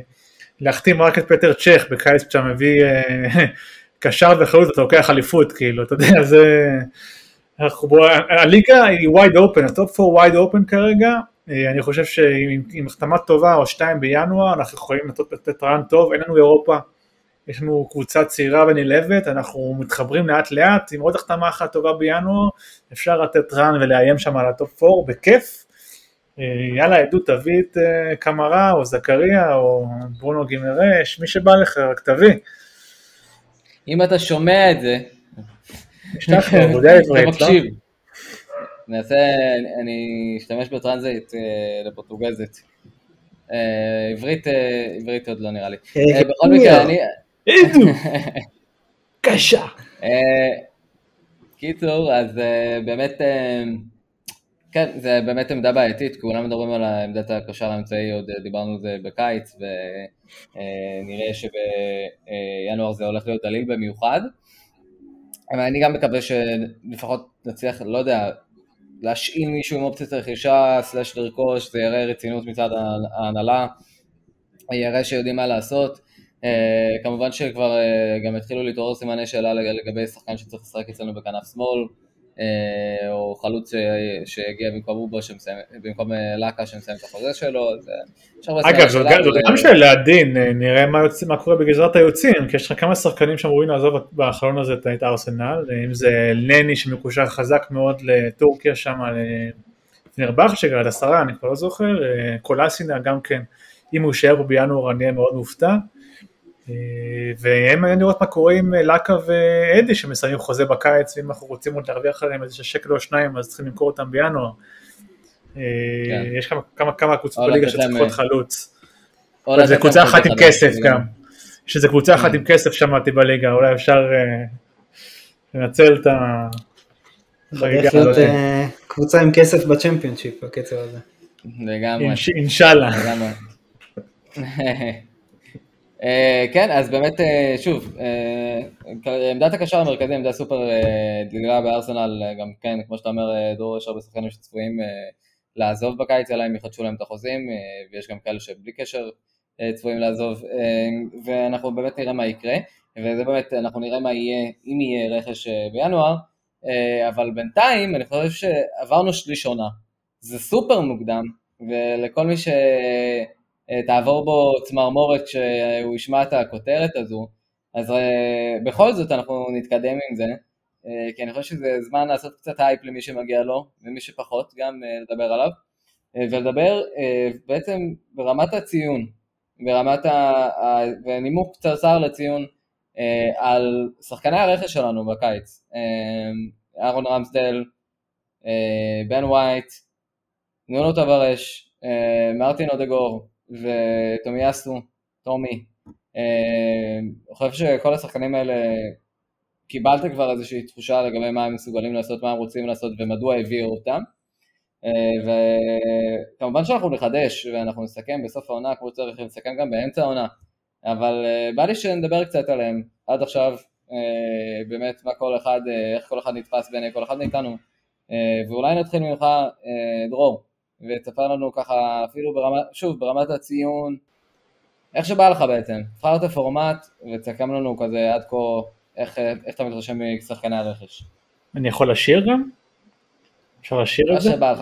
להחתים רק את פטר צ'ך בקיץ כשאתה מביא אה, קשר וחלוץ ואתה לוקח אליפות, כאילו, אתה יודע, זה... הליגה היא wide open, ה top 4 wide open כרגע, אני חושב שעם החתמה טובה או שתיים בינואר אנחנו יכולים לתת run טוב, אין לנו אירופה, יש לנו קבוצה צעירה ונלהבת, אנחנו מתחברים לאט לאט, עם עוד החתמה אחת טובה בינואר, אפשר לתת run ולאיים שם על ה top 4 בכיף. יאללה עדות תביא את קמרה או זכריה או ברונו גימרש, מי שבא לך רק תביא. אם אתה שומע את זה, אתה יודע לא? נעשה, אני אשתמש בטרנזיט לפורטוגזית. עברית, עברית עוד לא נראה לי. בכל מקרה, אני... קשה. קיצור, אז באמת, כן, זה באמת עמדה בעייתית, כולם מדברים על עמדת הקשר האמצעי, עוד דיברנו על זה בקיץ, ונראה שבינואר זה הולך להיות דליל במיוחד. אבל אני גם מקווה שלפחות נצליח, לא יודע, להשאיל מישהו עם אופציית רכישה, סלאש לרכוש, זה יראה רצינות מצד ההנהלה, יראה שיודעים מה לעשות. Uh, כמובן שכבר uh, גם התחילו להתעורר סימני שאלה לגבי שחקן שצריך לשחק אצלנו בכנף שמאל, או חלוץ שהגיע במקום אובו, במקום לקה שמסיים את החוזה שלו, אז אגב, זאת גם שאלה עדין, נראה מה, יוצא, מה קורה בגזרת היוצאים, כי יש לך כמה שחקנים שאמורים לעזוב בחלון הזה את ארסנל, אם זה נני שמקושר חזק מאוד לטורקיה שם, לפנרבך שגרד עשרה, אני כבר לא זוכר, קולאסינה גם כן, אם הוא יישאר פה בינואר אני אהיה מאוד מופתע. והם מעניין לראות מה קורה עם לקה ואדי שמסיימים חוזה בקיץ ואם אנחנו רוצים עוד להרוויח עליהם איזה שקל או שניים אז צריכים למכור אותם בינואר. כן. יש כמה, כמה, כמה קבוצות בליגה שצריכות חלוץ. זה קבוצה אחת עם כסף גם. יש איזה קבוצה אחת עם כסף שמעתי בליגה אולי אפשר לנצל את החגיגה הזאת. קבוצה עם כסף בצ'מפיונשיפ בקצב הזה. לגמרי. אינשאללה. Uh, כן, אז באמת, uh, שוב, uh, עמדת הקשר המרכזי, עמדה סופר דלילה בארסנל, גם כן, כמו שאתה אומר, דור, יש הרבה שחקנים שצפויים לעזוב בקיץ, אלא אם יחדשו להם את החוזים, ויש גם כאלה שבלי קשר צפויים לעזוב, ואנחנו באמת נראה מה יקרה, וזה באמת, אנחנו נראה מה יהיה, אם יהיה רכש בינואר, אבל בינתיים, אני חושב שעברנו שליש עונה, זה סופר מוקדם, ולכל מי ש... תעבור בו צמרמורת כשהוא ישמע את הכותרת הזו, אז בכל זאת אנחנו נתקדם עם זה, כי אני חושב שזה זמן לעשות קצת הייפ למי שמגיע לו, ומי שפחות גם לדבר עליו, ולדבר בעצם ברמת הציון, ברמת ה... ונימוק קצרצר לציון על שחקני הרכש שלנו בקיץ, אהרון רמזדל, בן ווייט, נונו טבארש, מרטין אודגור וטומיאסו, טומי. אני חושב שכל השחקנים האלה, קיבלת כבר איזושהי תחושה לגבי מה הם מסוגלים לעשות, מה הם רוצים לעשות ומדוע הביאו אותם. וכמובן שאנחנו נחדש ואנחנו נסכם בסוף העונה כמו שצריך, נסכם גם באמצע העונה, אבל בא לי שנדבר קצת עליהם. עד עכשיו אה, באמת מה כל אחד, אה, איך כל אחד נתפס בעיני כל אחד מאיתנו, אה, ואולי נתחיל ממך דרור, ותספר לנו ככה אפילו ברמת, שוב ברמת הציון, איך שבא לך בעצם, תבחר את הפורמט ותסכם לנו כזה עד כה איך, איך אתה מתרשם משחקני הרכש. אני יכול לשיר גם? אפשר לשיר את זה? מה שבא לך,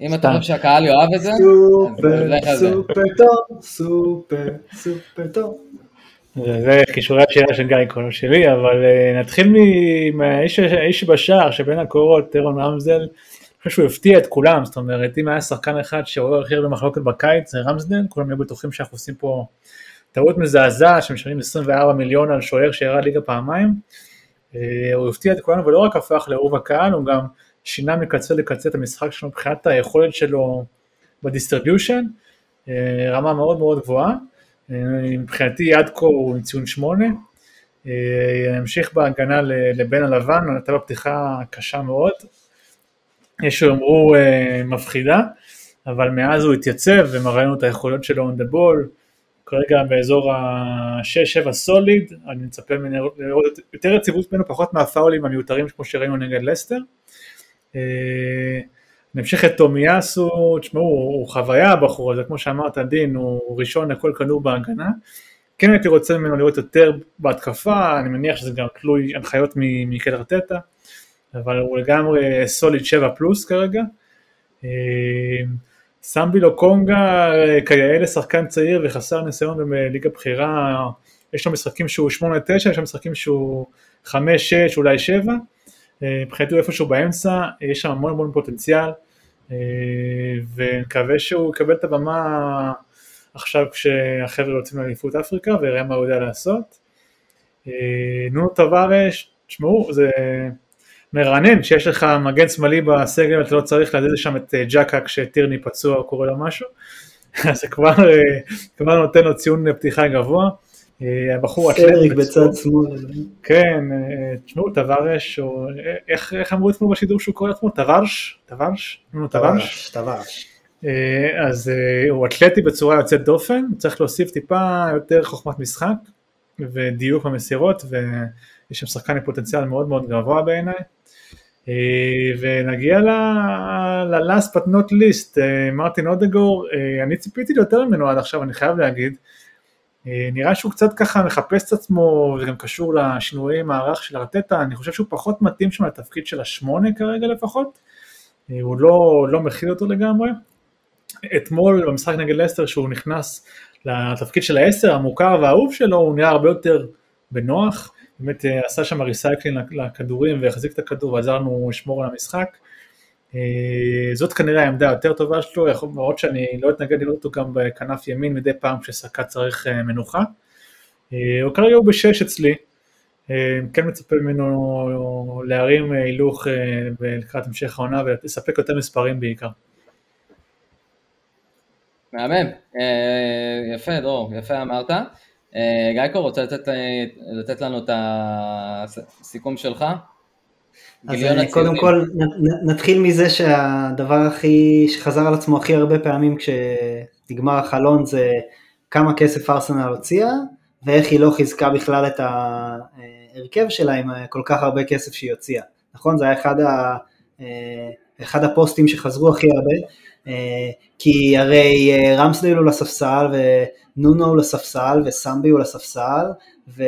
אם אתה חושב שהקהל יאהב את זה, סופר, סופר טוב, סופר, סופר טוב. זה כישורי השירה של גיא קונו שלי, אבל uh, נתחיל מהאיש בשער שבין הקורות, טרון רמזדל, אני חושב שהוא הפתיע את כולם, זאת אומרת, אם היה שחקן אחד שעורר הכי הרבה מחלוקת בקיץ, זה רמזדל, כולם היו בטוחים שאנחנו עושים פה טעות מזעזעת, שמשלמים 24 מיליון על שוער שירד ליגה פעמיים, uh, הוא הפתיע את כולנו ולא רק הפך לאהוב הקהל, הוא גם שינה מקצה לקצה את המשחק שלו מבחינת היכולת שלו ב distribution, uh, רמה מאוד מאוד גבוהה. מבחינתי עד כה הוא עם ציון שמונה. נמשיך בהגנה לבן הלבן, נתן לו פתיחה קשה מאוד. יש שאומרו אה, מפחידה, אבל מאז הוא התייצב ומראה לנו את היכולות שלו on the ball. כרגע באזור ה-6-7 סוליד, אני מצפה לראות יותר יציבות ממנו, פחות מהפאולים המיותרים כמו שראינו נגד לסטר. אה, נמשיך את תומיאסו, תשמעו, הוא חוויה הבחור הזה, כמו שאמרת דין, הוא ראשון לכל כדור בהגנה. כן הייתי רוצה ממנו לראות יותר בהתקפה, אני מניח שזה גם תלוי הנחיות מקלר טטה, אבל הוא לגמרי סוליד 7 פלוס כרגע. אה, סמבי לו קונגה כיאה לשחקן צעיר וחסר ניסיון בליגה בכירה, יש לו משחקים שהוא 8-9, יש לו משחקים שהוא 5-6, אולי 7. אה, מבחינתי הוא איפשהו באמצע, יש שם המון המון פוטנציאל. אה, ונקווה שהוא יקבל את הבמה עכשיו כשהחבר'ה יוצאים לאליפות אפריקה ויראה מה הוא יודע לעשות. אה, נונו טווארש, תשמעו, זה מרענן שיש לך מגן שמאלי בסגל ואתה לא צריך להזיז שם את אה, ג'קה כשטירני פצוע או קורה לו משהו, אז זה כבר, כבר נותן לו ציון פתיחה גבוה. אה, הבחור אתלטי. בצד שמאל. כן, אה, תשמעו, טווארש, איך, איך אמרו אתמול בשידור שהוא קורא לעצמו? טווארש? טווארש? טווארש? טווארש. אה, אז הוא אתלטי בצורה יוצאת דופן, צריך להוסיף טיפה יותר חוכמת משחק ודיוק במסירות, ויש שם שחקן עם פוטנציאל מאוד מאוד גבוה בעיניי. ונגיע ל-last but not least, מרטין אודגור, אני ציפיתי ליותר ממנו עד עכשיו, אני חייב להגיד. אה, נראה שהוא קצת ככה מחפש את עצמו, וגם קשור לשינויי מערך של ארטטה, אני חושב שהוא פחות מתאים שם לתפקיד של השמונה כרגע לפחות, אה, הוא לא, לא מכיל אותו לגמרי. אתמול במשחק נגד לסטר שהוא נכנס לתפקיד של העשר המוכר והאהוב שלו, הוא נראה הרבה יותר בנוח, באמת אה, עשה שם ריסייקלין לכדורים והחזיק את הכדור ועזר לנו לשמור על המשחק. אה, זאת כנראה העמדה היותר טובה שלו, למרות שאני לא אתנגד לראות אותו גם בכנף ימין מדי פעם כשסקה צריך אה, מנוחה. הוא כרגע הוא בשש אצלי, כן מצפה ממנו להרים הילוך לקראת המשך העונה ולספק יותר מספרים בעיקר. מהמם, יפה דרור, יפה אמרת. גייקו רוצה לתת, לתת לנו את הסיכום שלך? אז קודם כל נתחיל מזה שהדבר הכי, שחזר על עצמו הכי הרבה פעמים כשנגמר החלון זה כמה כסף ארסנל הוציאה ואיך היא לא חיזקה בכלל את ההרכב שלה עם כל כך הרבה כסף שהיא הוציאה, נכון? זה היה אחד, ה, אחד הפוסטים שחזרו הכי הרבה, כי הרי רמסדייל הוא לספסל ונונו הוא לספסל וסמבי הוא לספסל ו...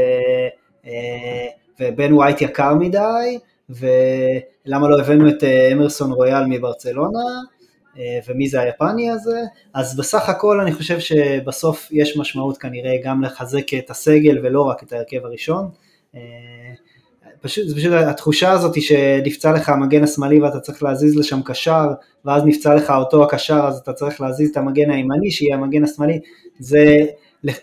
ובן ווייט יקר מדי, ולמה לא הבאנו את אה, אמרסון רויאל מברצלונה, אה, ומי זה היפני הזה, אז בסך הכל אני חושב שבסוף יש משמעות כנראה גם לחזק את הסגל ולא רק את ההרכב הראשון. אה, פשוט, זה פשוט התחושה הזאת שנפצע לך המגן השמאלי ואתה צריך להזיז לשם קשר, ואז נפצע לך אותו הקשר אז אתה צריך להזיז את המגן הימני שיהיה המגן השמאלי, זה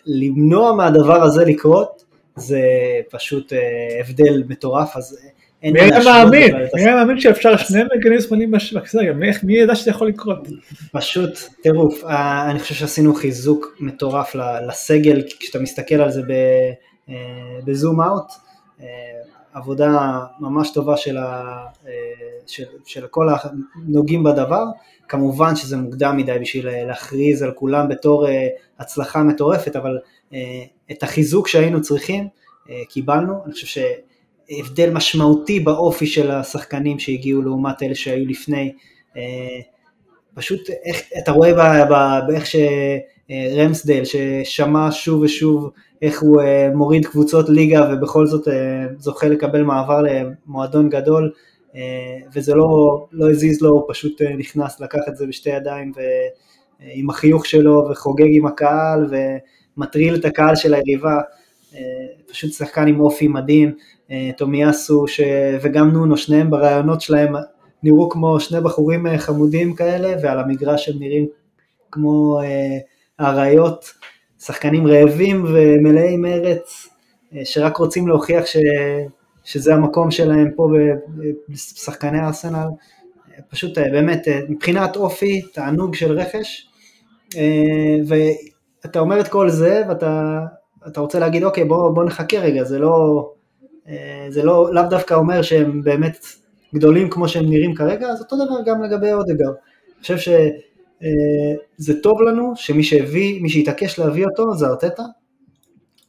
למנוע מהדבר הזה לקרות, זה פשוט אה, הבדל מטורף, אז אין מי היה מאמין? מי היה מאמין שאפשר שני מגנים שמאליים בסגל? מי ידע שזה יכול לקרות? פשוט טירוף. אה, אני חושב שעשינו חיזוק מטורף לסגל, כשאתה מסתכל על זה בזום אאוט. עבודה ממש טובה של, ה, אה, של, של כל הנוגעים בדבר, כמובן שזה מוקדם מדי בשביל אה, להכריז על כולם בתור אה, הצלחה מטורפת, אבל את החיזוק שהיינו צריכים קיבלנו, אני חושב שהבדל משמעותי באופי של השחקנים שהגיעו לעומת אלה שהיו לפני, פשוט איך, אתה רואה באיך שרמסדל ששמע שוב ושוב איך הוא אה, מוריד קבוצות ליגה ובכל זאת אה, זוכה לקבל מעבר למועדון גדול אה, וזה לא, לא הזיז לו, הוא פשוט נכנס, לקח את זה בשתי ידיים ועם החיוך שלו וחוגג עם הקהל ומטריל את הקהל של היריבה, פשוט שחקן עם אופי מדהים, תומיאסו ש... וגם נונו, שניהם ברעיונות שלהם נראו כמו שני בחורים חמודים כאלה ועל המגרש הם נראים כמו אריות. שחקנים רעבים ומלאי מרץ, אה, שרק רוצים להוכיח ש, שזה המקום שלהם פה בשחקני ארסנל. פשוט אה, באמת, אה, מבחינת אופי, תענוג של רכש, ואתה אומר את כל זה, ואתה רוצה להגיד, אוקיי, בוא, בוא נחכה רגע, זה לא, זה לא, לאו דווקא אומר שהם באמת גדולים כמו שהם נראים כרגע, אז אותו דבר גם לגבי אודגר. אני חושב. אה, זה טוב לנו שמי שהביא, מי שהתעקש להביא אותו זה ארטטה,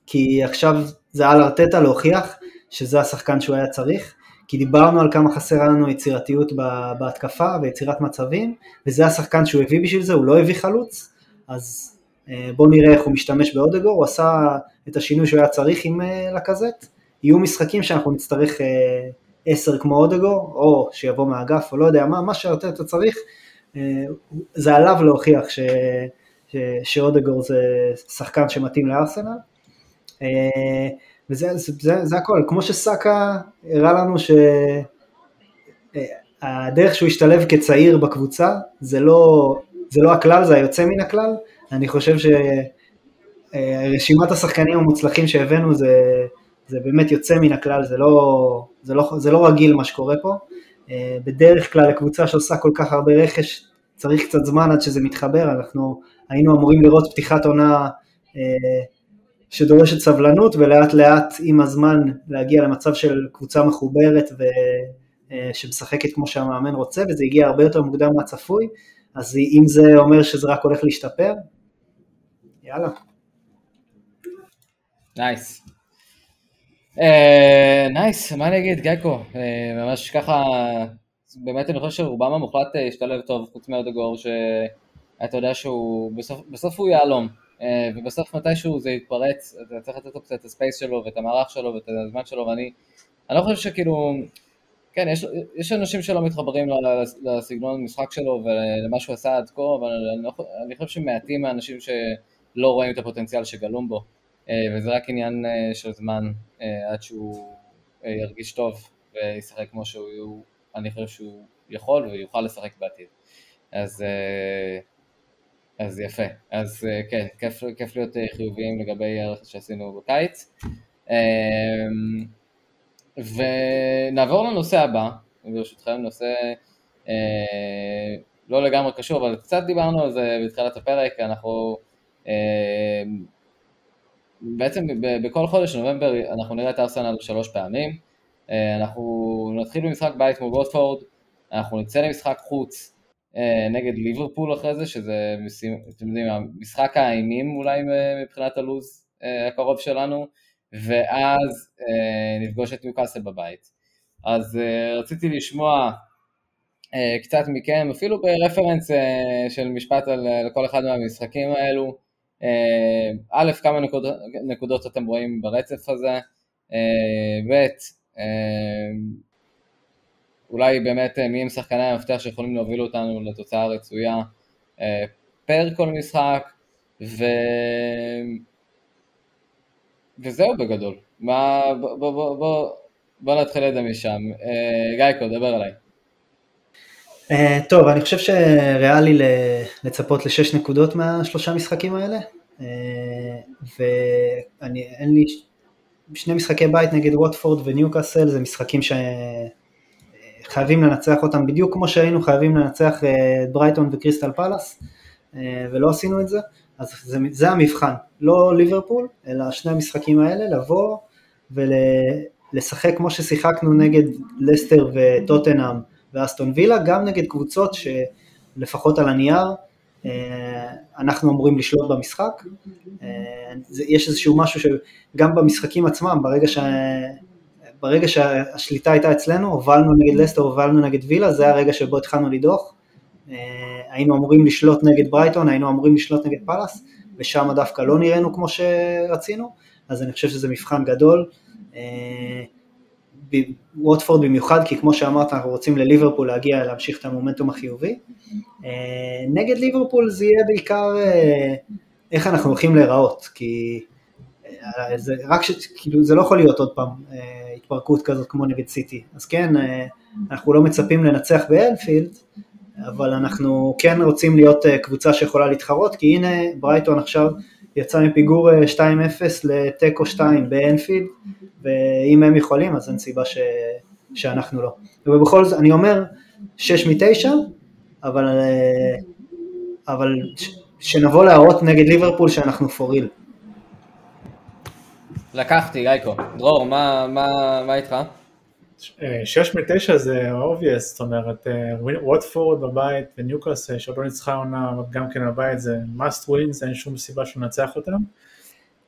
כי עכשיו זה על ארטטה להוכיח שזה השחקן שהוא היה צריך, כי דיברנו על כמה חסרה לנו יצירתיות בהתקפה ויצירת מצבים, וזה השחקן שהוא הביא בשביל זה, הוא לא הביא חלוץ, אז אה, בואו נראה איך הוא משתמש באודגור, הוא עשה את השינוי שהוא היה צריך עם אה, לקזט, יהיו משחקים שאנחנו נצטרך עשר כמו אודגור, או שיבוא מהאגף, או לא יודע מה, מה שארטטה צריך, אה, זה עליו להוכיח ש, ש, שאודגור זה שחקן שמתאים לארסנל. אה, וזה זה, זה, זה הכל, כמו שסאקה הראה לנו שהדרך אה, שהוא השתלב כצעיר בקבוצה זה לא, זה לא הכלל, זה היוצא מן הכלל, אני חושב שרשימת השחקנים המוצלחים שהבאנו זה, זה באמת יוצא מן הכלל, זה לא, זה, לא, זה לא רגיל מה שקורה פה, אה, בדרך כלל לקבוצה שעושה כל כך הרבה רכש צריך קצת זמן עד שזה מתחבר, אנחנו היינו אמורים לראות פתיחת עונה אה, שדורשת סבלנות ולאט לאט עם הזמן להגיע למצב של קבוצה מחוברת ושמשחקת אה, כמו שהמאמן רוצה וזה הגיע הרבה יותר מוקדם מהצפוי, אז אם זה אומר שזה רק הולך להשתפר, יאללה. Nice. Nice. Nice, nice. מה אני אגיד, ג'ייקו, uh, ממש ככה, באמת אני חושב שרובם המוחלט uh, השתלב טוב, חוץ מאודגור, שאתה יודע שהוא, בסוף, הוא יהלום, ובסוף מתישהו זה יתפרץ, אתה צריך לתת לו קצת את הספייס שלו ואת המערך שלו ואת הזמן שלו, ואני אני לא חושב שכאילו, כן, יש, יש אנשים שלא מתחברים לסגנון המשחק שלו ולמה שהוא עשה עד כה, אבל אני, לא, אני חושב שמעטים מהאנשים שלא רואים את הפוטנציאל שגלום בו. אה, וזה רק עניין אה, של זמן אה, עד שהוא ירגיש טוב וישחק כמו שהוא, אני חושב שהוא יכול ויוכל לשחק בעתיד. אז, אז יפה, אז כן, כיף, כיף להיות חיוביים לגבי הרכש שעשינו בקיץ. ונעבור לנושא הבא, ברשותכם, נושא לא לגמרי קשור, אבל קצת דיברנו על זה בתחילת הפרק, אנחנו בעצם בכל חודש נובמבר אנחנו נראה את ארסנל שלוש פעמים, אה, אנחנו נתחיל במשחק בית מול גוטפורד, אנחנו נצא למשחק חוץ אה, נגד ליברפול אחרי זה, שזה אתם יודעים, משחק האימים אולי מבחינת הלו"ז אה, הקרוב שלנו, ואז נפגוש את ניוקאסל בבית. אז רציתי לשמוע קצת מכם, אפילו ברפרנס של משפט על כל אחד מהמשחקים האלו, אה, א', כמה נקודות, נקודות אתם רואים ברצף הזה, אה, ב', אה, אולי באמת מי הם שחקני המפתח שיכולים להוביל אותנו לתוצאה רצויה פר כל משחק, ו... וזהו בגדול. מה, בוא, בוא, בוא, בוא נתחיל את זה משם. גייקו, דבר עליי. טוב, אני חושב שריאלי לצפות לשש נקודות מהשלושה משחקים האלה. ואין לי, שני משחקי בית נגד ווטפורד וניוקאסל זה משחקים שחייבים לנצח אותם. בדיוק כמו שהיינו חייבים לנצח את ברייטון וקריסטל פלאס ולא עשינו את זה, אז זה, זה המבחן, לא ליברפול, אלא שני המשחקים האלה, לבוא ולשחק כמו ששיחקנו נגד לסטר וטוטנאם ואסטון וילה, גם נגד קבוצות שלפחות על הנייר אה, אנחנו אמורים לשלוט במשחק. אה, יש איזשהו משהו שגם במשחקים עצמם, ברגע, ש... ברגע שהשליטה הייתה אצלנו, הובלנו נגד לסטר, הובלנו נגד וילה, זה הרגע שבו התחלנו לדוח. אה, היינו אמורים לשלוט נגד ברייטון, היינו אמורים לשלוט נגד פאלאס, ושם דווקא לא נראינו כמו שרצינו, אז אני חושב שזה מבחן גדול. ווטפורד במיוחד, כי כמו שאמרת, אנחנו רוצים לליברפול להגיע, להמשיך את המומנטום החיובי. אה, נגד ליברפול זה יהיה בעיקר אה, איך אנחנו הולכים להיראות, כי אה, זה רק ש... כאילו זה לא יכול להיות עוד פעם התפרקות כזאת כמו נגד סיטי. אז כן, אנחנו לא מצפים לנצח באלפילד, אבל אנחנו כן רוצים להיות קבוצה שיכולה להתחרות, כי הנה ברייטון עכשיו יצא מפיגור 2-0 לתיקו 2 באנפילד, ואם הם יכולים אז אין סיבה ש... שאנחנו לא. ובכל זאת, אני אומר 6 מ-9, אבל, אבל שנבוא להראות נגד ליברפול שאנחנו real. לקחתי, גייקו. דרור, מה, מה, מה איתך? אה, שש מתשע זה obvious, זאת אומרת, ווטפורד אה, בבית וניוקאס שעוד לא ניצחה עונה גם כן בבית זה must wins, אין שום סיבה שננצח אותם.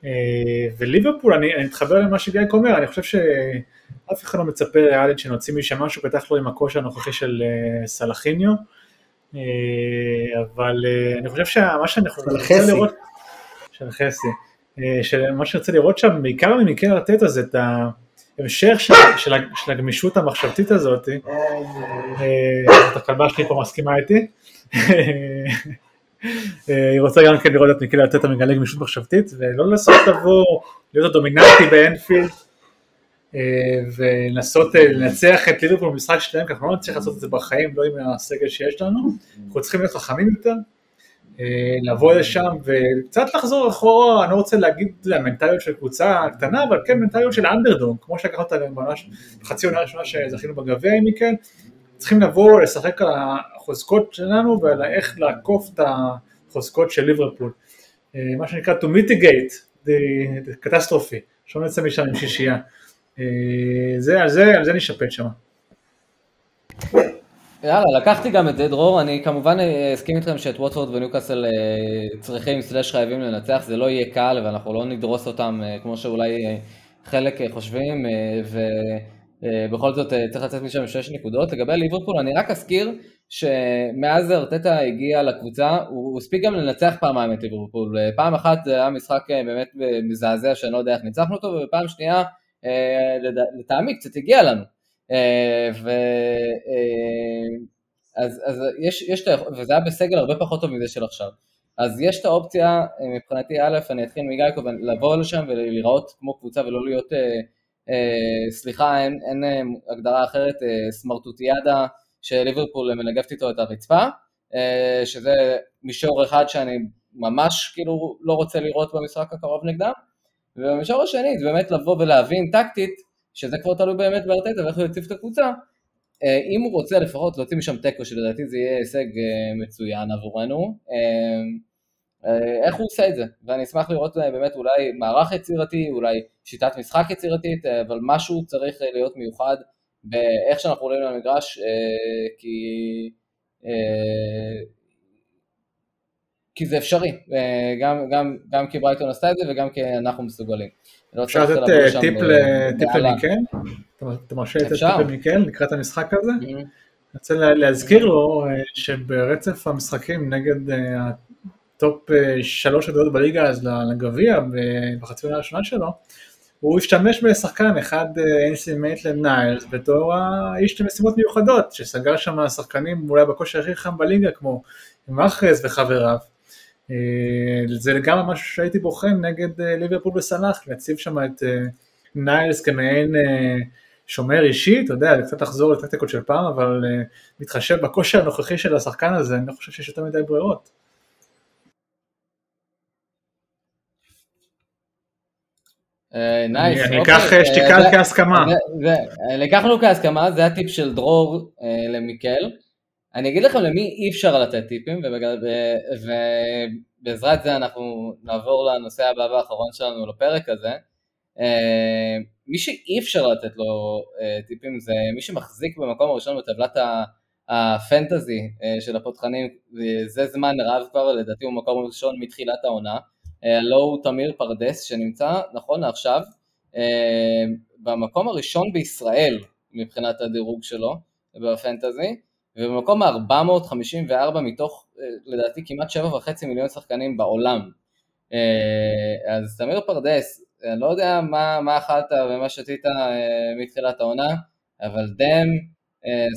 אה, וליברפול, אני, אני מתחבר למה שגייק אומר, אני חושב שאף אחד לא מצפה ריאלית שנוציא משם משהו, בטח לא עם הכושר הנוכחי של סלחיניו, אבל אני חושב שמה שאנחנו רוצים לראות, של חסי, שמה שאני רוצה לראות שם, בעיקר ממקרה ארטטה זה את ה... המשך של, של, של הגמישות המחשבתית הזאת, אה, הכלבה שלי פה מסכימה איתי, אה, היא רוצה גם כן לראות את מיקל לתת מגלה גמישות מחשבתית ולא לנסות לבוא, להיות הדומיננטי באנפילד אה, ולנסות לנצח את ליברפול במשחק שלהם, כי אנחנו לא נצליח לעשות את זה בחיים, לא עם הסגל שיש לנו, אנחנו צריכים להיות חכמים יותר. אה, לבוא לשם וקצת לחזור אחורה, אני לא רוצה להגיד המנטליות של קבוצה קטנה, אבל כן מנטליות של אנדרדום, כמו שלקחת אותה בחצי עונה הראשונה שזכינו בגביע עם מכן, צריכים לבוא לשחק על החוזקות שלנו ועל איך לעקוף את החוזקות של ליברפול. אה, מה שנקרא to mitigate the catastrophe, שלא נצא משם עם שישייה. אה, זה, על זה, על זה נשפט שם. יאללה, לקחתי גם את זה, דרור, אני כמובן אה, אסכים איתכם שאת ווטפורד וניוקאסל אה, צריכים סלאש חייבים לנצח, זה לא יהיה קל ואנחנו לא נדרוס אותם אה, כמו שאולי חלק חושבים, ובכל זאת צריך לצאת משם עם שש נקודות. לגבי ליברפול, אני רק אזכיר שמאז ארטטה הגיע לקבוצה, הוא הספיק גם לנצח פעמיים את ליברפול. פעם אחת זה היה משחק באמת מזעזע שאני לא יודע איך ניצחנו אותו, ופעם שנייה לטעמי קצת הגיע לנו. אה, ו... אה, אז, אז יש, יש, וזה היה בסגל הרבה פחות טוב מזה של עכשיו. אז יש את האופציה, אה, מבחינתי א', אני אתחיל מגייקו, לבוא לשם ולהיראות כמו קבוצה ולא להיות, אה, אה, סליחה, אין, אין הגדרה אחרת, אה, סמרטוטיאדה שליברפול מנגבת איתו את הרצפה, אה, שזה מישור אחד שאני ממש כאילו לא רוצה לראות במשחק הקרוב נגדם, ובמישור השני זה באמת לבוא ולהבין טקטית שזה כבר תלוי באמת בארטטה ואיך הוא יציב את הקבוצה. אה, אם הוא רוצה לפחות להוציא משם תיקו, שלדעתי זה יהיה הישג אה, מצוין עבורנו, אה, איך הוא עושה את זה? ואני אשמח לראות באמת אולי מערך יצירתי, אולי שיטת משחק יצירתית, אבל משהו צריך להיות מיוחד באיך שאנחנו עולים למגרש, כי, כי זה אפשרי, גם, גם, גם כי ברייטון עשתה את זה וגם כי אנחנו מסוגלים. לא אפשר לתת אה, טיפ למיקל? אתה מרשה לתת טיפ למיקל לקראת המשחק הזה? Mm-hmm. אני רוצה להזכיר לו אה, שברצף המשחקים נגד אה, ה top שלוש הדעות בליגה אז לגביע בחצי עונה הראשונה שלו, הוא השתמש בשחקן אחד אנסי מייטלן ניילס בתור האיש למשימות מיוחדות, שסגר שם שחקנים אולי בכושר הכי חם בליגה כמו מאחרז וחבריו. אה, זה לגמרי משהו שהייתי בוחן נגד אה, ליברפול וסלאח, להציב שם את אה, ניילס כמעין שומר אישי, אתה יודע, קצת לחזור לטקטיקות של פעם, אבל מתחשב בכושר הנוכחי של השחקן הזה, אני לא חושב שיש יותר מדי ברירות. נייס. אני אקח שתיקה כהסכמה. לקחנו כהסכמה, זה הטיפ של דרור למיקל. אני אגיד לכם למי אי אפשר לתת טיפים, ובעזרת זה אנחנו נעבור לנושא הבא והאחרון שלנו לפרק הזה. מי שאי אפשר לתת לו טיפים זה מי שמחזיק במקום הראשון בטבלת הפנטזי של הפותחנים, זה זמן רב כבר, לדעתי הוא מקום ראשון מתחילת העונה. הלו הוא תמיר פרדס שנמצא נכון לעכשיו במקום הראשון בישראל מבחינת הדירוג שלו בפנטזי ובמקום ה-454 מתוך לדעתי כמעט 7.5 מיליון שחקנים בעולם. אז תמיר פרדס, אני לא יודע מה, מה אכלת ומה שתית מתחילת העונה אבל דם,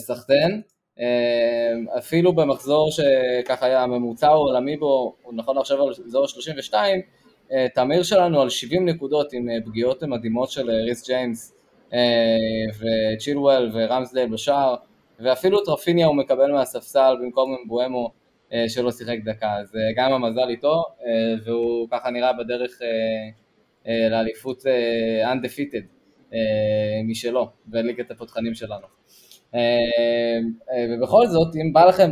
סחטן אה, אפילו במחזור שככה היה הממוצע העולמי בו, הוא נכון עכשיו על אזור ה-32, אה, תמיר שלנו על 70 נקודות עם אה, פגיעות מדהימות של ריס ג'יימס וצ'ילואל ורמסדייל בשער, ואפילו טרפיניה הוא מקבל מהספסל במקום מבואמו שלא שיחק דקה, אז גם המזל איתו, והוא ככה נראה בדרך לאליפות undefeated משלו, בליגת הפותחנים שלנו. אה, אה, ובכל זאת, אם בא לכם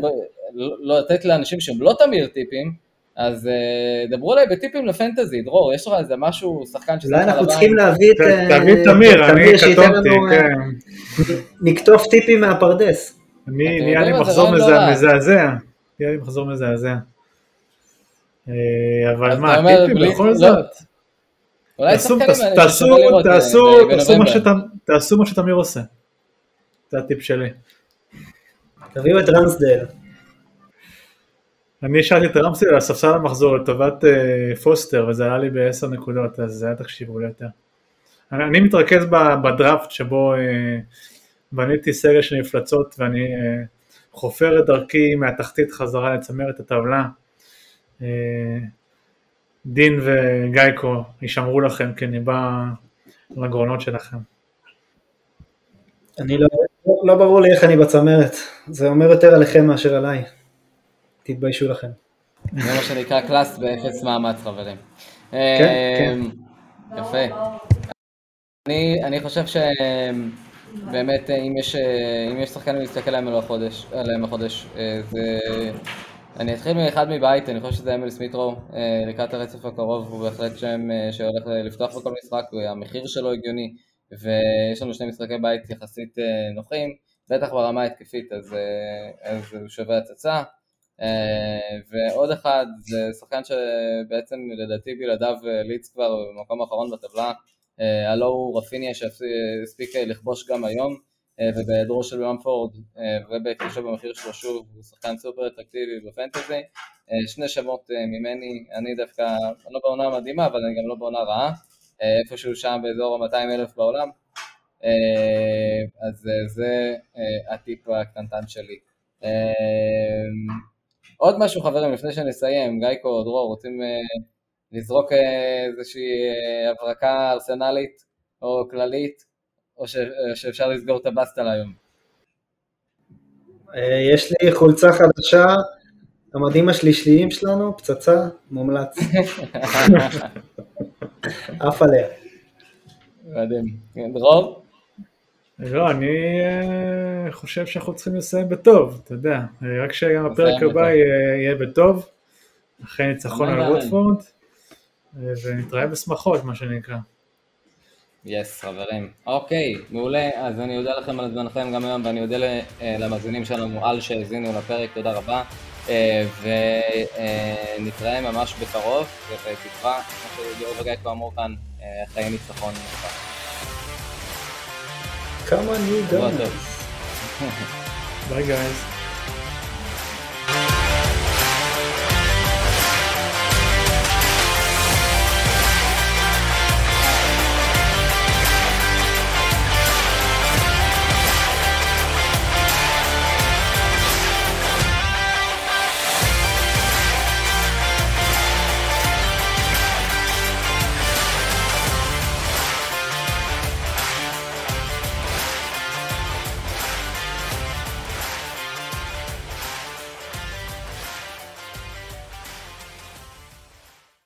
לא לתת לאנשים שהם לא תמיר טיפים, אז אה, דברו אליי בטיפים לפנטזי, דרור, יש לך איזה משהו, שחקן שזה... אולי אנחנו צריכים להביא את... תביא תמיר, אני קטונתי, כן. נקטוף טיפים מהפרדס. נהיה לי מחזור מזעזע, נהיה לי מחזור מזעזע. אבל מה, טיפים בכל לא- זאת. תעשו מה שתמיר עושה. זה הטיפ שלי. תביאו את רמסדל. אני השארתי את רמסדל על הספסל המחזור לטובת uh, פוסטר וזה עלה לי בעשר נקודות אז זה היה תקשיבו לי יותר. אני, מתרכז בדראפט שבו uh, בניתי סריה של מפלצות ואני uh, חופר את דרכי מהתחתית חזרה לצמרת הטבלה. דין וגייקו יישמרו לכם כי אני בא לגרונות שלכם. אני לא, לא ברור לי איך אני בצמרת, זה אומר יותר עליכם מאשר עליי. תתביישו לכם. זה מה שנקרא קלאס באפס מאמץ חברים. כן, כן. אמ, יפה. אני, אני חושב שבאמת אם יש, אם יש שחקנים להסתכל עליהם החודש, עליהם החודש, זה... אני אתחיל מאחד מבית, אני חושב שזה אמיל סמית' רו, לקראת הרצף הקרוב, הוא בהחלט שם שהולך לפתוח בכל משחק, המחיר שלו הגיוני. ויש לנו שני משחקי בית יחסית אה, נוחים, בטח ברמה ההתקפית אז, אה, אז הוא שווה הצצה. אה, ועוד אחד זה שחקן שבעצם לדעתי בלעדיו ליץ כבר במקום האחרון בטבלה, הלו הוא רפיניה שהספיק לכבוש גם היום, ובהיעדרו של במפורד ובהתקשו במחיר שלו שוב, הוא שחקן סופר אטרקטיבי בפנטזי. שני שמות ממני, אני דווקא, אני לא בעונה מדהימה אבל אני גם לא בעונה רעה. אה, איפשהו שם באזור ה-200 אלף בעולם. אה, אז אה, זה הטיפ הקטנטן שלי. עוד משהו חברים, לפני שנסיים, גיא או דרור, רוצים לזרוק איזושהי הברקה ארסנלית או כללית, או שאפשר לסגור את הבסטה להיום? יש לי חולצה חדשה, המדים השלישיים שלנו, פצצה, מומלץ. עף עליה. מדהים. דרור? לא, אני אה, חושב שאנחנו צריכים לסיים בטוב, אתה יודע, רק שגם הפרק הבא יהיה בטוב, אחרי ניצחון על רוטפורד, אה, ונתראה בשמחות, מה שנקרא. יס, yes, חברים. אוקיי, מעולה, אז אני אודה לכם על זמנכם גם היום, ואני אודה אה, למאזינים שלנו על שהאזינו לפרק, תודה רבה. אה, ונתראה ממש בקרוב, ובתקווה, כמו שליאור וגיא כבר אמרו כאן, חיי ניצחון. Come on, you guys. Bye, guys.